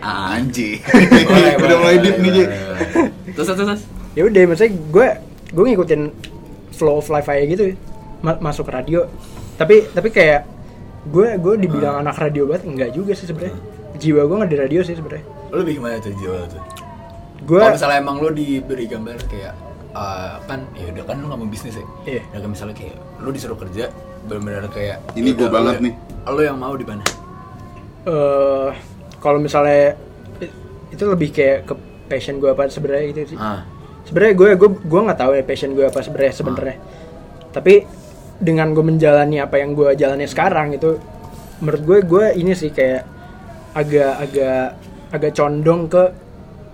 Ah. Boleh, udah mulai deep nih. Terus terus terus. ya udah maksudnya gue gue ngikutin flow of life aja gitu. Ma- masuk radio. Tapi tapi kayak gue gue dibilang anak radio banget enggak juga sih sebenarnya. Jiwa gue nggak di radio sih sebenarnya Lu lebih gimana tuh jiwa tuh? gue Kalau misalnya emang lu diberi gambar kayak eh, kan ya udah kan lu nggak mau bisnis ya. Iya. Ya kan misalnya kayak lu disuruh kerja benar-benar kayak Ini ya gua udah, banget lu- nih. Lu yang mau di mana? eh kalau misalnya itu lebih kayak ke passion gue apa sebenarnya gitu sih Ah. sebenarnya gue gue gue nggak tahu ya passion gue apa sebenarnya sebenarnya tapi dengan gue menjalani apa yang gue jalani sekarang itu menurut gue gue ini sih kayak agak agak condong ke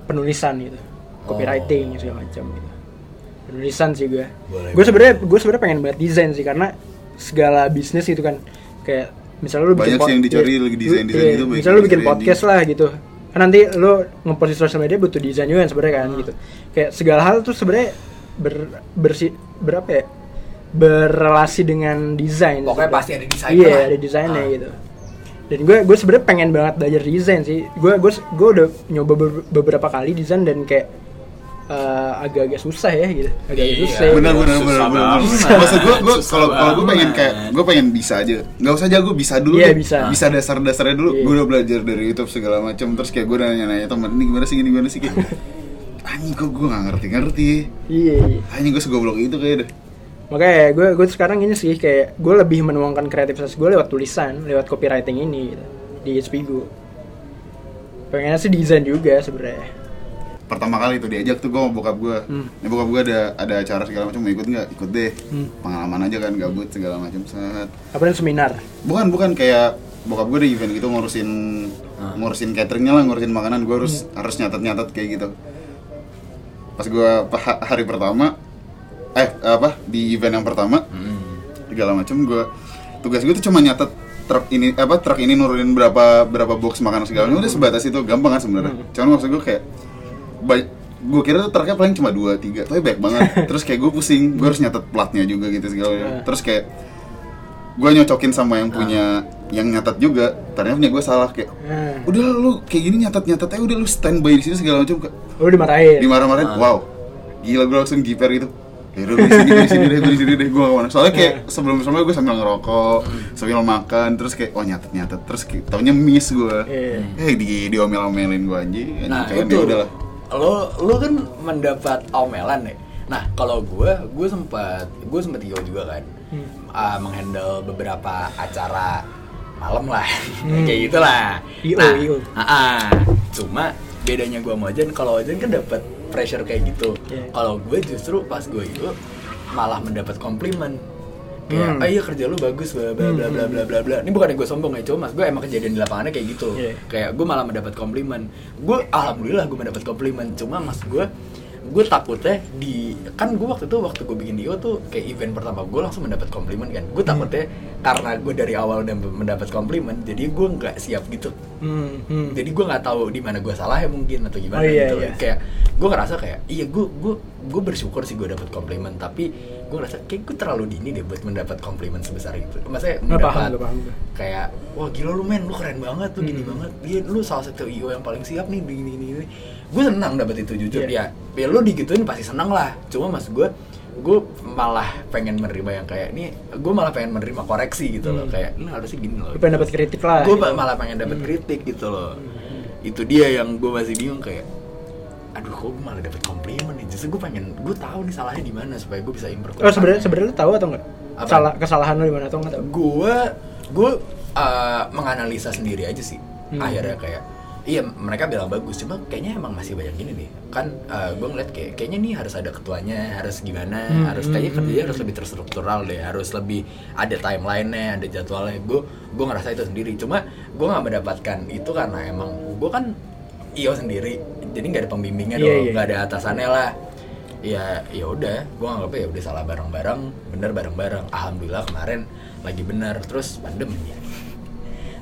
penulisan gitu. Copywriting segala macam gitu. Penulisan sih gue gue sebenarnya gue sebenarnya pengen banget desain sih karena segala bisnis itu kan kayak misalnya lu bikin Banyak sih yang dicari iya, lagi desain-desain iya, gitu, misalnya lu bikin desain podcast lah gitu. Kan nanti lu ngepost di sosial media butuh desain juga kan sebenarnya kan gitu. Kayak segala hal tuh sebenarnya ber bersi berapa ya? Berrelasi dengan desain Pokoknya sebenarnya. pasti ada desainer iya ada desainnya Ah. gitu dan gue gue sebenarnya pengen banget belajar desain sih. Gue gue gue udah nyoba be- beberapa kali desain dan kayak eh, agak-agak susah ya gitu. Agak-agak Iya. susah benar benar benar benar. maksud gue gue kalau kalau gue pengen kayak gue pengen bisa aja. Nggak usah jago bisa dulu Iya, deh. bisa. bisa dasar dasarnya dulu Iya. gue udah belajar dari YouTube segala macam. Terus kayak gue nanya nanya temen ini gimana sih gini gimana sih? Kayak anjing kok gue nggak ngerti ngerti iya iya. anjing gue segoblok itu kayak deh makanya gue gue sekarang ini sih kayak gue lebih menuangkan kreativitas gue lewat tulisan lewat copywriting ini gitu, di Spigo pengennya sih desain juga sebenarnya. Pertama kali tuh diajak tuh gue sama bokap gue Hmm. ya bokap gue ada ada acara segala macam mau ikut nggak? Ikut deh. Hmm. pengalaman aja kan gabut segala macam saat apa nih seminar? Bukan bukan kayak bokap gue ada event gitu ngurusin Ah. ngurusin cateringnya lah ngurusin makanan gue harus harus nyatet nyatet kayak gitu. Pas gue hari pertama eh apa di event yang pertama. Hmm. segala macam gue tugas gue tuh cuma nyatet truk ini apa truk ini nurunin berapa berapa box makanan segala macam udah sebatas itu gampang kan sebenarnya. Cuman maksud gue kayak gue kira tuh truknya paling cuma dua tiga tapi banyak banget. Terus kayak gue pusing gue harus nyatet platnya juga gitu segala macam terus kayak gue nyocokin sama yang punya yang nyatat juga ternyata punya gue salah kayak Nah, udah lu kayak gini nyatat nyatat aja udah lu standby di sini segala macam kayak lu dimarahin. dimarah-marahin wow gila gue langsung giper gitu ya udah gue di sini gue di sini deh gue di sini deh gue ke mana soalnya kayak sebelum sebelumnya gue sambil ngerokok sambil makan terus kayak oh nyatet nyatet terus kayak taunya miss gue Iya. eh di diomel-omelin gue anjing Nah itu ya udahlah lo lo kan mendapat omelan ya. Nah kalau gue gue sempat gue sempat IO juga kan Hmm. Ah, menghandle beberapa acara malam lah kayak gitulah. Nah, ah, ah. cuma bedanya gue sama Ojan kalau Ojan kan dapat pressure kayak gitu. Iya. Kalau gue justru pas gue itu malah mendapat komplimen. Kayak, Hmm. ah iya kerja lu bagus, bla bla bla bla bla bla bla. Ini bukan gue sombong ya, cuma mas gue emang kejadian di lapangannya kayak gitu. Iya. Kayak gue malah mendapat komplimen. Gue alhamdulillah gue mendapat komplimen. Cuma mas gue gue takutnya di kan gue waktu itu waktu gue bikin Dio tuh kayak event pertama gue langsung mendapat komplimen kan. Gue takutnya karena gue dari awal udah mendapat komplimen jadi gue nggak siap gitu. Hmm, hmm. jadi gue nggak tahu di mana gue salah ya mungkin atau gimana Oh, iya, gitu. iya. kayak gue ngerasa kayak iya gue gue gue bersyukur sih gue dapat komplimen tapi gue ngerasa kayak gue terlalu dini deh buat mendapat komplimen sebesar itu. Maksudnya Nggak mendapat paham, paham kayak wah gila lu men lu keren banget lu gini Hmm. banget. Dia lu salah satu IO yang paling siap nih gini gini gini gue senang dapat itu jujur Iya. ya ya lu digituin pasti senang lah cuma mas gue gue malah pengen menerima yang kayak ini gue malah pengen menerima koreksi gitu loh Hmm. kayak lu harusnya gini loh pengen dapat kritik lah. gue gitu. malah pengen dapat kritik gitu loh itu dia yang gue masih bingung kayak aduh kok gue malah dapat komplimen nih justru gue pengen gue tahu nih salahnya di mana supaya gue bisa improve Oh sebenarnya sebenarnya lu tahu atau enggak? Apa? Salah kesalahan lu di mana atau enggak gue gue uh, menganalisa sendiri aja sih Hmm. akhirnya kayak iya mereka bilang bagus cuma kayaknya emang masih banyak gini nih. Kan uh, gue ngeliat kayak kayaknya nih harus ada ketuanya harus gimana Hmm, harus hmm, kayaknya hmm, kerjanya hmm. harus lebih terstruktural deh harus lebih ada timelinenya ada jadwalnya. Gue gue ngerasa itu sendiri. Cuma gue nggak mendapatkan itu karena emang gue kan io sendiri jadi nggak ada pembimbingnya Iya, dong iya. nggak ada atasannya lah. Ya ya udah gue anggapnya ya udah salah bareng-bareng bener bareng-bareng. Alhamdulillah kemarin lagi bener terus pandemi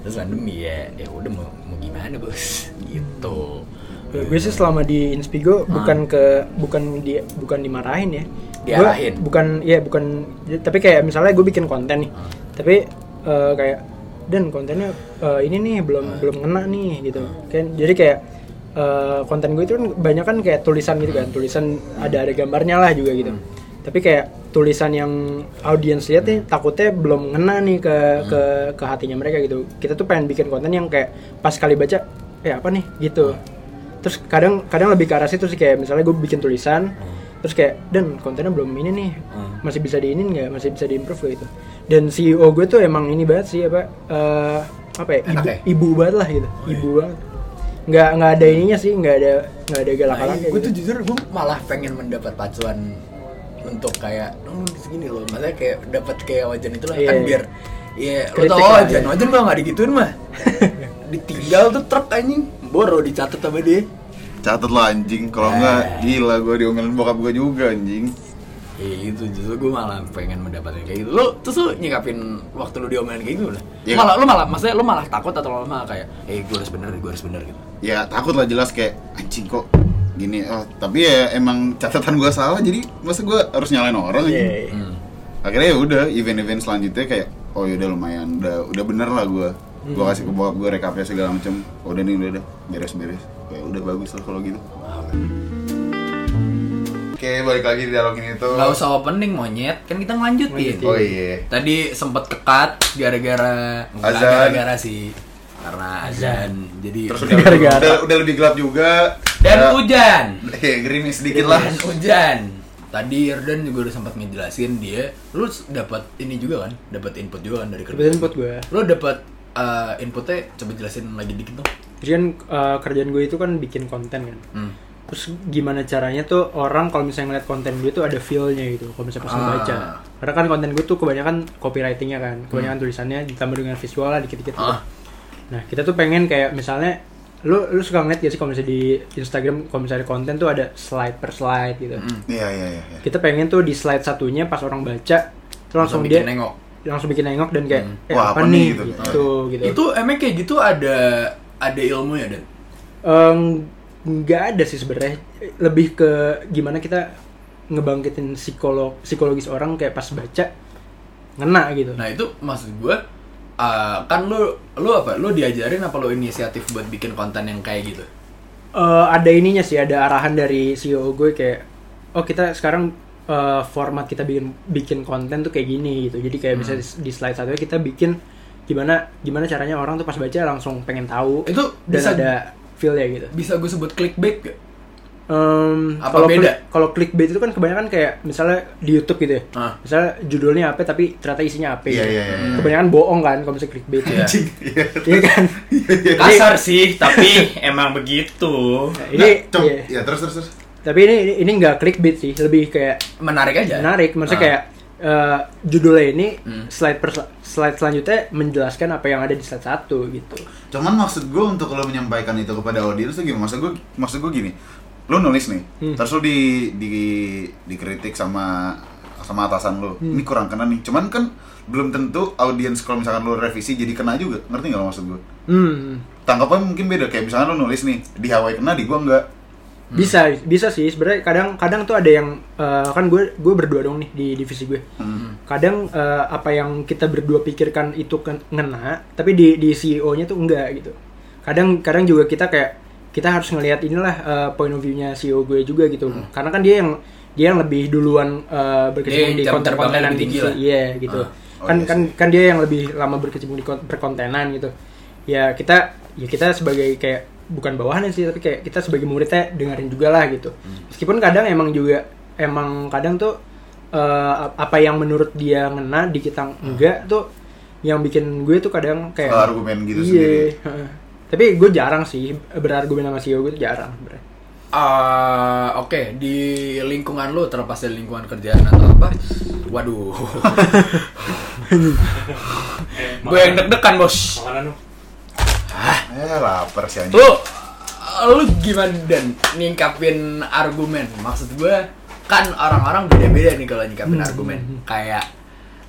terus pandemi ya ya udah mau, mau gimana bos gitu Gue sih selama di Inspigo Ah. bukan ke bukan di bukan dimarahin ya. Gua Diarahin. bukan ya bukan tapi kayak misalnya gue bikin konten nih. Ah. Tapi eh, kayak dan kontennya eh, ini nih belum Ah. belum ngena nih gitu. Kan jadi kayak eh, konten gue itu kan banyak kan kayak tulisan gitu kan. Tulisan ada ada gambarnya lah juga gitu. Tapi kayak tulisan yang audiens lihat nih takutnya belum ngena nih ke ke ke hatinya mereka gitu. Kita tuh pengen bikin konten yang kayak pas kali baca eh apa nih? gitu. Terus kadang kadang lebih ke arah situ sih kayak misalnya gue bikin tulisan terus kayak dan kontennya belum ini nih. Hmm. masih bisa diinin nggak? Masih bisa diimprove gitu. Dan CEO gue tuh emang ini banget sih apa eh, apa ya Enak ibu, ya? ibu banget lah gitu. Ibu banget. Nggak nggak ada ininya sih nggak ada nggak ada galak nah, galaknya gue gitu. tuh jujur gue malah pengen mendapat pacuan untuk kayak oh, segini loh maksudnya kayak dapat kayak wajan itu lah Iya, kan iya. biar Iya, lo Kritik tau lah, wajan, iya. wajan gua nggak digituin mah Ditinggal tuh truk anjing Boro dicatat sama dia catet lah anjing kalau enggak gila gue diomelin bokap gue juga anjing Iya gitu, justru gue malah pengen mendapatkan kayak gitu. Lu terus lu nyikapin waktu lu diomelin kayak gitu udah. Iya. Malah lu malah maksudnya lu malah takut atau lu malah kayak, "Eh, gue harus bener, gue harus bener" gitu. ya takut lah jelas kayak anjing kok gini oh tapi ya emang catatan gue salah jadi masa gue harus nyalain orang Iya, anjing iya. Hmm. akhirnya ya udah event-event selanjutnya kayak oh yaudah lumayan udah udah bener lah gue gue Hmm. kasih ke bokap gue rekapnya segala macem oh, udah nih udah udah beres-beres ya udah bagus lah kalau gitu oke balik lagi di dialog ini tuh Gak usah opening monyet, kan kita ngelanjutin. Lanjutin. oh iya Tadi sempet kekat gara-gara gara-gara sih karena azan. Jadi terus udah, Gara-gara. udah, udah lebih gelap juga dan Ya, hujan. ya gerimis sedikit lah Dan hujan. Tadi Erdan juga udah sempat ngejelasin dia, lu dapat ini juga kan, dapat input juga kan dari kerja. Dapat input gue. Lu dapat uh, inputnya coba jelasin lagi dikit dong. Jadi kan eh, kerjaan gue itu kan bikin konten kan. Hmm. Terus gimana caranya tuh orang kalau misalnya ngeliat konten gue tuh ada feel-nya gitu kalau misalnya pas Ah. ngebaca. Karena kan konten gue tuh kebanyakan copywritingnya kan, kebanyakan tulisannya ditambah dengan visual lah dikit-dikit gitu. Ah. Nah kita tuh pengen kayak misalnya lu lu suka ngeliat gak sih kalau misalnya di Instagram kalau misalnya konten tuh ada slide per slide gitu. Mm. iya iya iya iya. Kita pengen tuh di slide satunya pas orang baca terus langsung, bikin dia nengok. langsung bikin nengok dan kayak Hmm. eh, Wah, apa, apa nih gitu, gitu. gitu. Itu emang kayak gitu ada ada ilmunya dan. Em, nggak ada sih sebenarnya lebih ke gimana kita ngebangkitin psikolog psikologis orang kayak pas baca ngena gitu Nah itu maksud gue Eh, kan lu lu apa? Lu diajarin apa lu inisiatif buat bikin konten yang kayak gitu? Eh, ada ininya sih, ada arahan dari CEO gue kayak, oh kita sekarang eh, format kita bikin bikin konten tuh kayak gini gitu. Jadi kayak bisa di, slide satunya kita bikin gimana gimana caranya orang tuh pas baca langsung pengen tahu. Itu dan bisa- ada feel ya gitu. Bisa gue sebut clickbait gak? Em, Apa kalau beda? klik- kalau clickbait itu kan kebanyakan kayak misalnya di YouTube gitu ya. Ah. Misalnya judulnya apa tapi ternyata isinya apa. Iya, gitu. iya, iya, iya. Kebanyakan bohong kan kalau misalnya clickbait ya. Iya. Iya kan? Kasar sih, tapi emang begitu. Nah, ini Cok, iya. ya terus terus terus. Tapi ini ini, ini nggak clickbait sih, lebih kayak Menarik aja. menarik. Maksudnya Ah. kayak eh, judulnya ini Hmm. slide per slide selanjutnya menjelaskan apa yang ada di slide satu gitu. Cuman maksud gue untuk lo menyampaikan itu kepada audiens tuh gimana? Maksud gue maksud gue gini. Lo nulis nih, Hmm. terus lo di di dikritik sama sama atasan lo. Hmm. Ini kurang kena nih. Cuman kan belum tentu audiens kalau misalkan lo revisi jadi kena juga. Ngerti nggak lo maksud gue? Hmm. Tanggapannya mungkin beda. Kayak misalkan lo nulis nih, di Hawaii kena, di gua enggak. Bisa bisa sih sebenarnya kadang kadang tuh ada yang eh, kan gue gue berdua dong nih di divisi gue. Hmm. kadang eh, apa yang kita berdua pikirkan itu ken- ngena tapi di di CEO-nya tuh enggak gitu kadang kadang juga kita kayak kita harus ngelihat inilah eh, point of view-nya CEO gue juga gitu. Karena kan dia yang dia yang lebih duluan eh, berkecimpung di jam konten terbangnya kontenan lebih tinggi gitu iya gitu. Ah, oh kan iya kan sih. kan dia yang lebih lama berkecimpung di kon- perkontenan gitu. Ya kita ya kita sebagai kayak bukan bawahannya sih tapi kayak kita sebagai muridnya dengerin juga lah gitu. Hmm. meskipun kadang emang juga emang kadang tuh eh, apa yang menurut dia ngena di kita enggak tuh yang bikin gue tuh kadang kayak argumen gitu iya, sendiri. Tapi gue jarang sih berargumen sama CEO gue tuh jarang Eh, Oke, di lingkungan lu terlepas dari lingkungan kerjaan atau apa? Waduh. Gue yang deg-degan, Bos. Makanan lu. Eh lapar sih anjing. Lu lu gimana dan nyingkapin argumen? Maksud gue kan orang-orang beda-beda nih kalau nyingkapin argumen. Kayak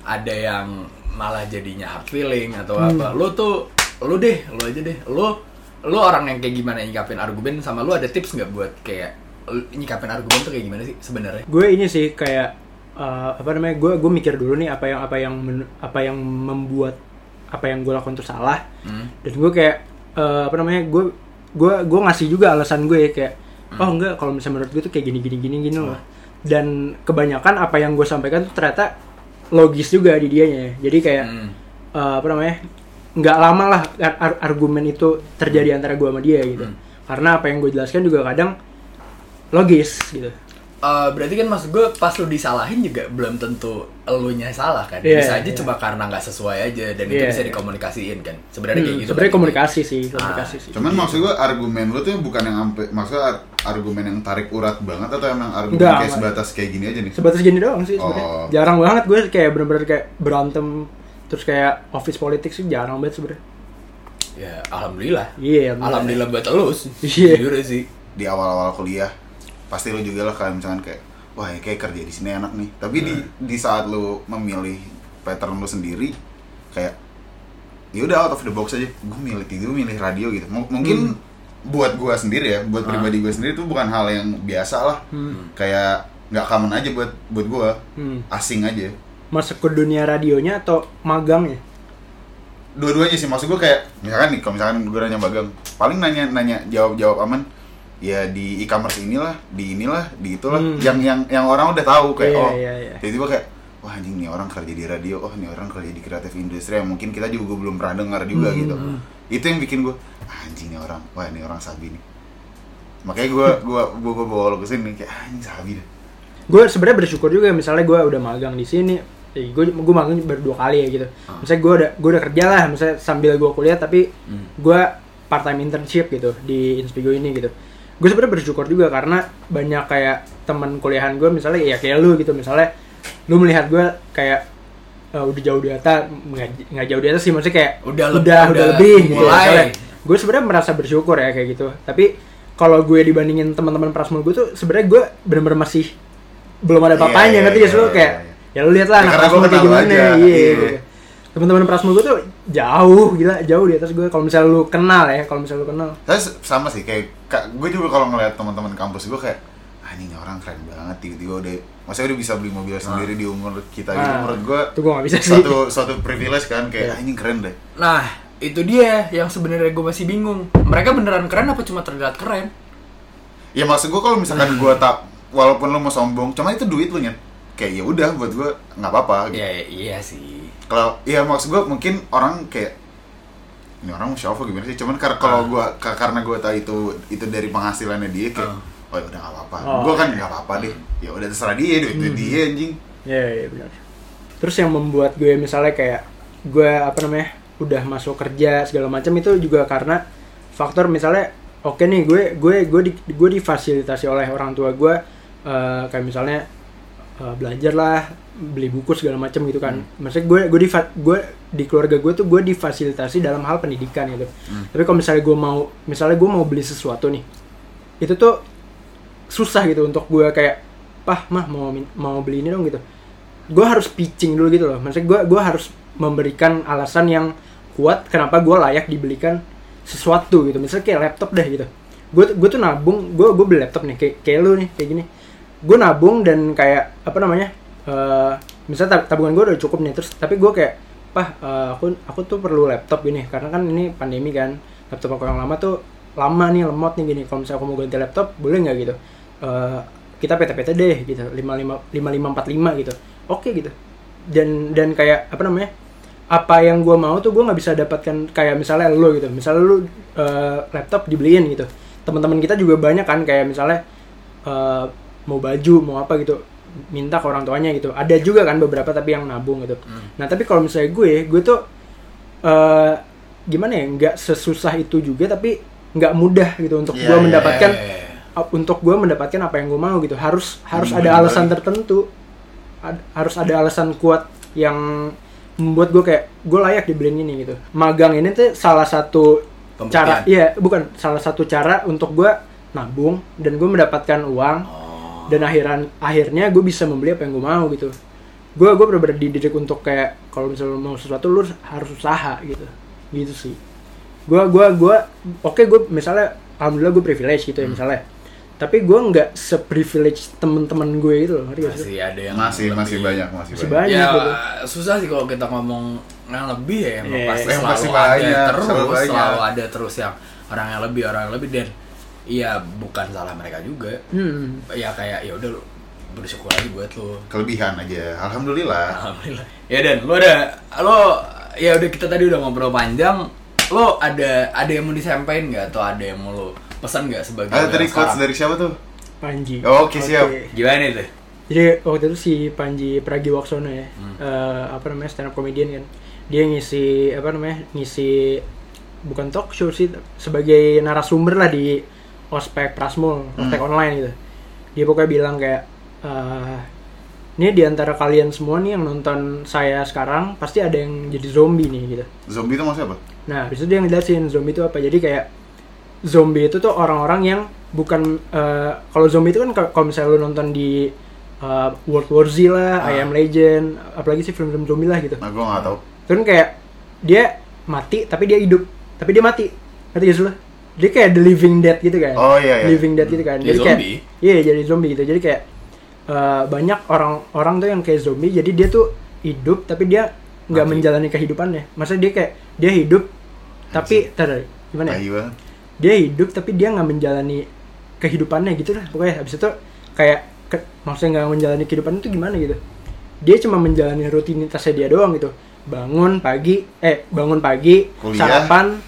ada yang malah jadinya hard feeling atau apa. Lu tuh lu deh, lu aja deh. Lu lu orang yang kayak gimana nyingkapin argumen sama lu ada tips nggak buat kayak lu nyingkapin argumen tuh kayak gimana sih sebenarnya? gue ini sih kayak eh, apa namanya gue gue mikir dulu nih apa yang apa yang men- apa yang membuat apa yang gue lakukan tuh salah Hmm. dan gue kayak eh, apa namanya gue gue gue ngasih juga alasan gue ya kayak oh enggak kalau misalnya menurut gue tuh kayak gini gini gini gini loh dan kebanyakan apa yang gue sampaikan tuh ternyata logis juga di dianya jadi kayak Hmm. eh, apa namanya nggak lama lah ar- ar- argumen itu terjadi antara gue sama dia gitu Hmm. karena apa yang gue jelaskan juga kadang logis gitu Eh, berarti kan maksud gue pas lu disalahin juga belum tentu elunya salah kan Iya, bisa aja iya. cuma karena nggak sesuai aja dan itu Iya, bisa iya. dikomunikasiin kan sebenarnya kayak Hmm, gitu sebenarnya kan. komunikasi sih komunikasi Ah, sih Cuman maksud gua argumen lu tuh bukan yang ampe maksudnya ar- argumen yang tarik urat banget atau emang argumen Enggak, kayak sebatas kayak gini aja nih? sebatas gini doang sih sebenarnya Oh. jarang banget gue kayak bener-bener kayak berantem terus kayak office politics sih jarang banget sebenarnya ya alhamdulillah iya alhamdulillah buat lu sih Iya. jujur sih Di awal-awal kuliah pasti lu juga lah kayak misalkan kayak wah ya kayak kerja di sini enak nih. Tapi di di saat lu memilih pattern lu sendiri kayak ya udah out of the box aja. Gue milih TV, gue milih radio gitu. M- mungkin buat gua sendiri ya, buat Ah. pribadi gue sendiri itu bukan hal yang biasa lah. Hmm. Kayak nggak common aja buat buat gua, Hmm. asing aja. Masuk ke dunia radionya atau magangnya? Dua-duanya sih maksud gue kayak misalkan nih kalau misalkan gue nanya bagang paling nanya nanya jawab jawab aman. Ya di e-commerce inilah di inilah di itulah Hmm. yang yang yang orang udah tahu kayak Iya, oh iya, iya. tiba-tiba kayak wah anjing nih orang kerja di radio oh nih orang kerja di kreatif industri yang mungkin kita juga belum pernah dengar juga Hmm, gitu. Itu yang bikin gue anjing nih orang wah ini orang sabi nih. Makanya gue gua gua, gua bawa lo ke sini kayak anjing sabi deh gue sebenarnya bersyukur juga misalnya gue udah magang di sini eh, gue gue magang baru dua kali ya gitu misalnya gue udah gue udah kerja lah misalnya sambil gue kuliah tapi Hmm. gue part time internship gitu di Inspigo ini gitu gue sebenarnya bersyukur juga karena banyak kayak teman kuliahan gue misalnya ya kayak lu gitu misalnya lu melihat gue kayak eh, udah jauh di atas nggak jauh di atas sih maksudnya kayak Udah leb- udah, udah lebih gitu mulai. gue sebenarnya merasa bersyukur ya kayak gitu tapi kalau gue dibandingin teman-teman prasmul gue tuh sebenarnya gue bener-bener masih belum ada Iya, iya, gak sih lu iya, kayak iya. Ya lu lihat lah Ya, anak prasmul kayak kenal gimana aja, iya iya. teman-teman prasmul gue tuh jauh gila jauh di atas gue kalau misalnya lu kenal ya kalau misalnya lu kenal Tapi s- sama sih kayak gue juga kalau ngeliat teman-teman kampus gue kayak ah ini orang keren banget tiba-tiba udah masa udah bisa beli mobil sendiri di umur kita gitu Ah, menurut gue itu gua nggak bisa sih. suatu suatu privilege kan kayak Iya. anjing keren deh Nah, itu dia yang sebenarnya gue masih bingung. Mereka beneran keren apa cuma terlihat keren? ya maksud gue kalau misalkan gue tak walaupun lo mau sombong cuma itu duit lo nyet kayak ya udah buat gue nggak apa-apa gitu. Ya iya sih. kalau iya maksud gue mungkin orang kayak ini orang mau siapa gimana sih cuman karena kalau Ah. gue karena gue tahu itu itu dari penghasilannya dia kayak Ah. oh ya udah nggak apa-apa Oh. gue kan nggak apa-apa deh ya udah terserah dia duit Hmm. dia anjing Iya, iya benar. Terus yang membuat gue misalnya kayak gue apa namanya udah masuk kerja segala macam itu juga karena faktor misalnya oke nih gue gue gue di, gue difasilitasi oleh orang tua gue eh, kayak misalnya eh, belajar lah beli buku segala macam gitu kan. Maksudnya gue gue di gue di keluarga gue tuh gue difasilitasi dalam hal pendidikan gitu. Tapi kalau misalnya gue mau misalnya gue mau beli sesuatu nih itu tuh susah gitu untuk gue kayak pah mah mau mau beli ini dong gitu. Gue harus pitching dulu gitu loh. Maksudnya gue gue harus memberikan alasan yang kuat kenapa gue layak dibelikan sesuatu gitu. Misalnya kayak laptop deh gitu. Gue gue tuh nabung gue gue beli laptop nih kayak kayak lu nih kayak gini gue nabung dan kayak apa namanya eh misalnya tab- tabungan gue udah cukup nih terus tapi gue kayak pah eh, aku aku tuh perlu laptop gini karena kan ini pandemi kan laptop aku yang lama tuh lama nih lemot nih gini kalau misalnya aku mau ganti laptop boleh nggak gitu? Eh, kita PT-PT deh gitu 55 5545 gitu. Oke gitu. Dan dan kayak apa namanya apa yang gue mau tuh gue nggak bisa dapatkan kayak misalnya lo gitu. Misalnya lu eh, laptop dibeliin gitu. Teman-teman kita juga banyak kan kayak misalnya eh, mau baju mau apa gitu minta ke orang tuanya gitu ada juga kan beberapa tapi yang nabung gitu nah tapi kalau misalnya gue gue tuh eh gimana ya nggak sesusah itu juga tapi nggak mudah gitu untuk Iya, gue iya, mendapatkan iya, iya. uh, untuk gue mendapatkan apa yang gue mau gitu harus harus Hmm, ada bener. alasan tertentu Ad- harus ada alasan kuat yang membuat gue kayak gue layak dibeliin ini gitu magang ini tuh salah satu Pembuktian. cara iya bukan salah satu cara untuk gue nabung dan gue mendapatkan uang Oh. Dan akhiran akhirnya gue bisa membeli apa yang gue mau gitu gue gue benar-benar dididik untuk kayak kalau misalnya mau sesuatu lu harus usaha gitu gitu sih gue gue gue oke gue misalnya alhamdulillah gue privilege gitu ya Hmm. misalnya tapi gue nggak seprivilege temen-temen gue itu loh ngerti gak sih? Masih ada yang masih lebih. masih banyak masih, Masih banyak. banyak Ya gitu. susah sih kalau kita ngomong yang lebih ya emang Iya. pasti Yang selalu pasti ada banyak, terus selalu banyak. selalu ada terus yang orang yang lebih orang yang lebih dan iya bukan salah mereka juga. Hmm. ya kayak ya udah bersyukur aja buat lo kelebihan aja. Alhamdulillah. Alhamdulillah. Ya dan lo ada lo ya udah kita tadi udah ngobrol panjang. Lo ada ada yang mau disampaikan nggak? Atau ada yang mau lo pesan nggak sebagai ada orang tadi quotes dari siapa tuh? Panji. Oh, oke, siap. gimana itu jadi waktu itu si Panji Pragiwaksono ya Hmm. eh, apa namanya stand up comedian kan. Dia ngisi apa namanya ngisi bukan talk show sih sebagai narasumber lah di ospek prasmul ospek online gitu dia pokoknya bilang kayak eh, ini di antara kalian semua nih yang nonton saya sekarang pasti ada yang jadi zombie nih gitu zombie itu maksudnya apa Nah, habis itu dia ngejelasin zombie itu apa. Jadi kayak zombie itu tuh orang-orang yang bukan eh, kalau zombie itu kan ka- kalau misalnya lu nonton di eh, World War Z lah, Ah. I Am Legend, apalagi sih film-film zombie lah gitu. nah gue nggak tahu Itu kan kayak dia mati tapi dia hidup, tapi dia mati. Ngerti gak sih? Dia kayak the living dead gitu kan. Oh, iya, iya. Living dead gitu kan. Jadi kayak zombie? Iya, jadi zombie gitu. Jadi kayak eh, banyak orang-orang tuh yang kayak zombie jadi dia tuh hidup tapi dia nggak menjalani kehidupannya. Maksudnya dia kayak dia hidup tapi tar, gimana ya? Dia hidup tapi dia nggak menjalani kehidupannya gitu lah. Pokoknya habis itu kayak ke- maksudnya nggak menjalani kehidupan itu gimana gitu. Dia cuma menjalani rutinitasnya dia doang gitu. Bangun pagi, eh bangun pagi, Kuliah. sarapan,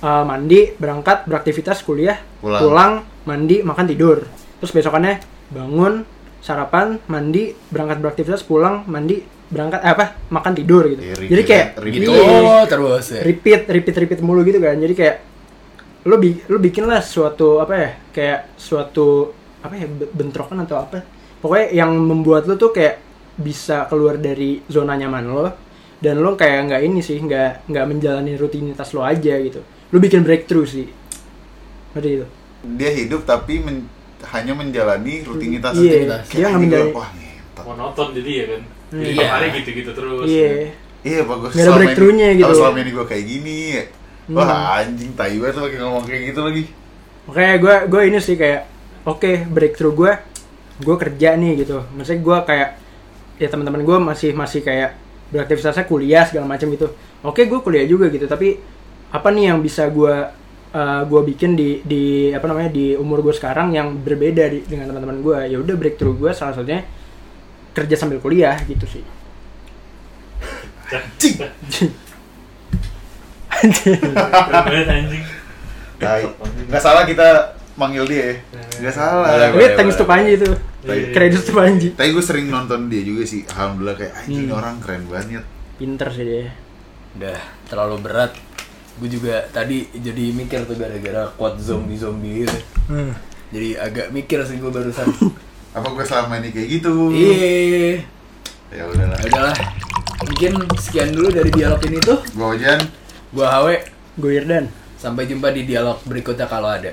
eh, mandi, berangkat, beraktivitas, kuliah, Pulang. mandi, makan, tidur. Terus besokannya bangun, sarapan, mandi, berangkat beraktivitas, pulang, mandi, berangkat eh, apa? Makan, tidur gitu. Repeat- Jadi kayak repeat. gitu oh, terus ya repeat, repeat, repeat mulu gitu kan. Jadi kayak lo bi lo bikin lah suatu apa ya? Kayak suatu apa ya be- bentrokan atau apa? Pokoknya yang membuat lo tuh kayak bisa keluar dari zona nyaman lo dan lo kayak nggak ini sih nggak nggak menjalani rutinitas lo aja gitu. Lo bikin breakthrough sih. Ngerti gitu. dia hidup tapi men- hanya menjalani rutinitas Iya, Kayak dia nggak anjing menjalani- gua, wah ngentot monoton jadi ya kan Iya. Tiap hari gitu-gitu terus Iya. iya bagus Nggak ada breakthrough-nya gitu. kalau selama ini gue kayak gini ya. wah Hmm. anjing tai banget pakai ngomong kayak gitu lagi Makanya gue gue ini sih kayak oke breakthrough gue gue kerja nih gitu maksudnya gue kayak ya teman-teman gue masih masih kayak beraktivitasnya kuliah segala macam gitu oke gue kuliah juga gitu tapi apa nih yang bisa gue uh, gue bikin di di apa namanya di umur gue sekarang yang berbeda di- dengan teman-teman gue ya udah breakthrough gue salah satunya kerja sambil kuliah gitu sih anjing. Nggak salah kita manggil dia ya. Nggak salah. Boleh, tapi thanks to Panji itu Iya. kredit to Panji Tapi gue sering nonton dia juga sih. Alhamdulillah kayak anjing ini orang keren banget. pinter sih dia Udah terlalu berat. Gue juga tadi jadi mikir tuh gara-gara quote zombie-zombie gitu. Jadi agak mikir sih gue barusan. Apa gue selama ini kayak gitu? Iya. Ya udahlah. Ya udahlah. Mungkin sekian dulu dari dialog ini tuh. Gue Ojan. Gua Hawe. gue Irdan Sampai jumpa di dialog berikutnya kalau ada.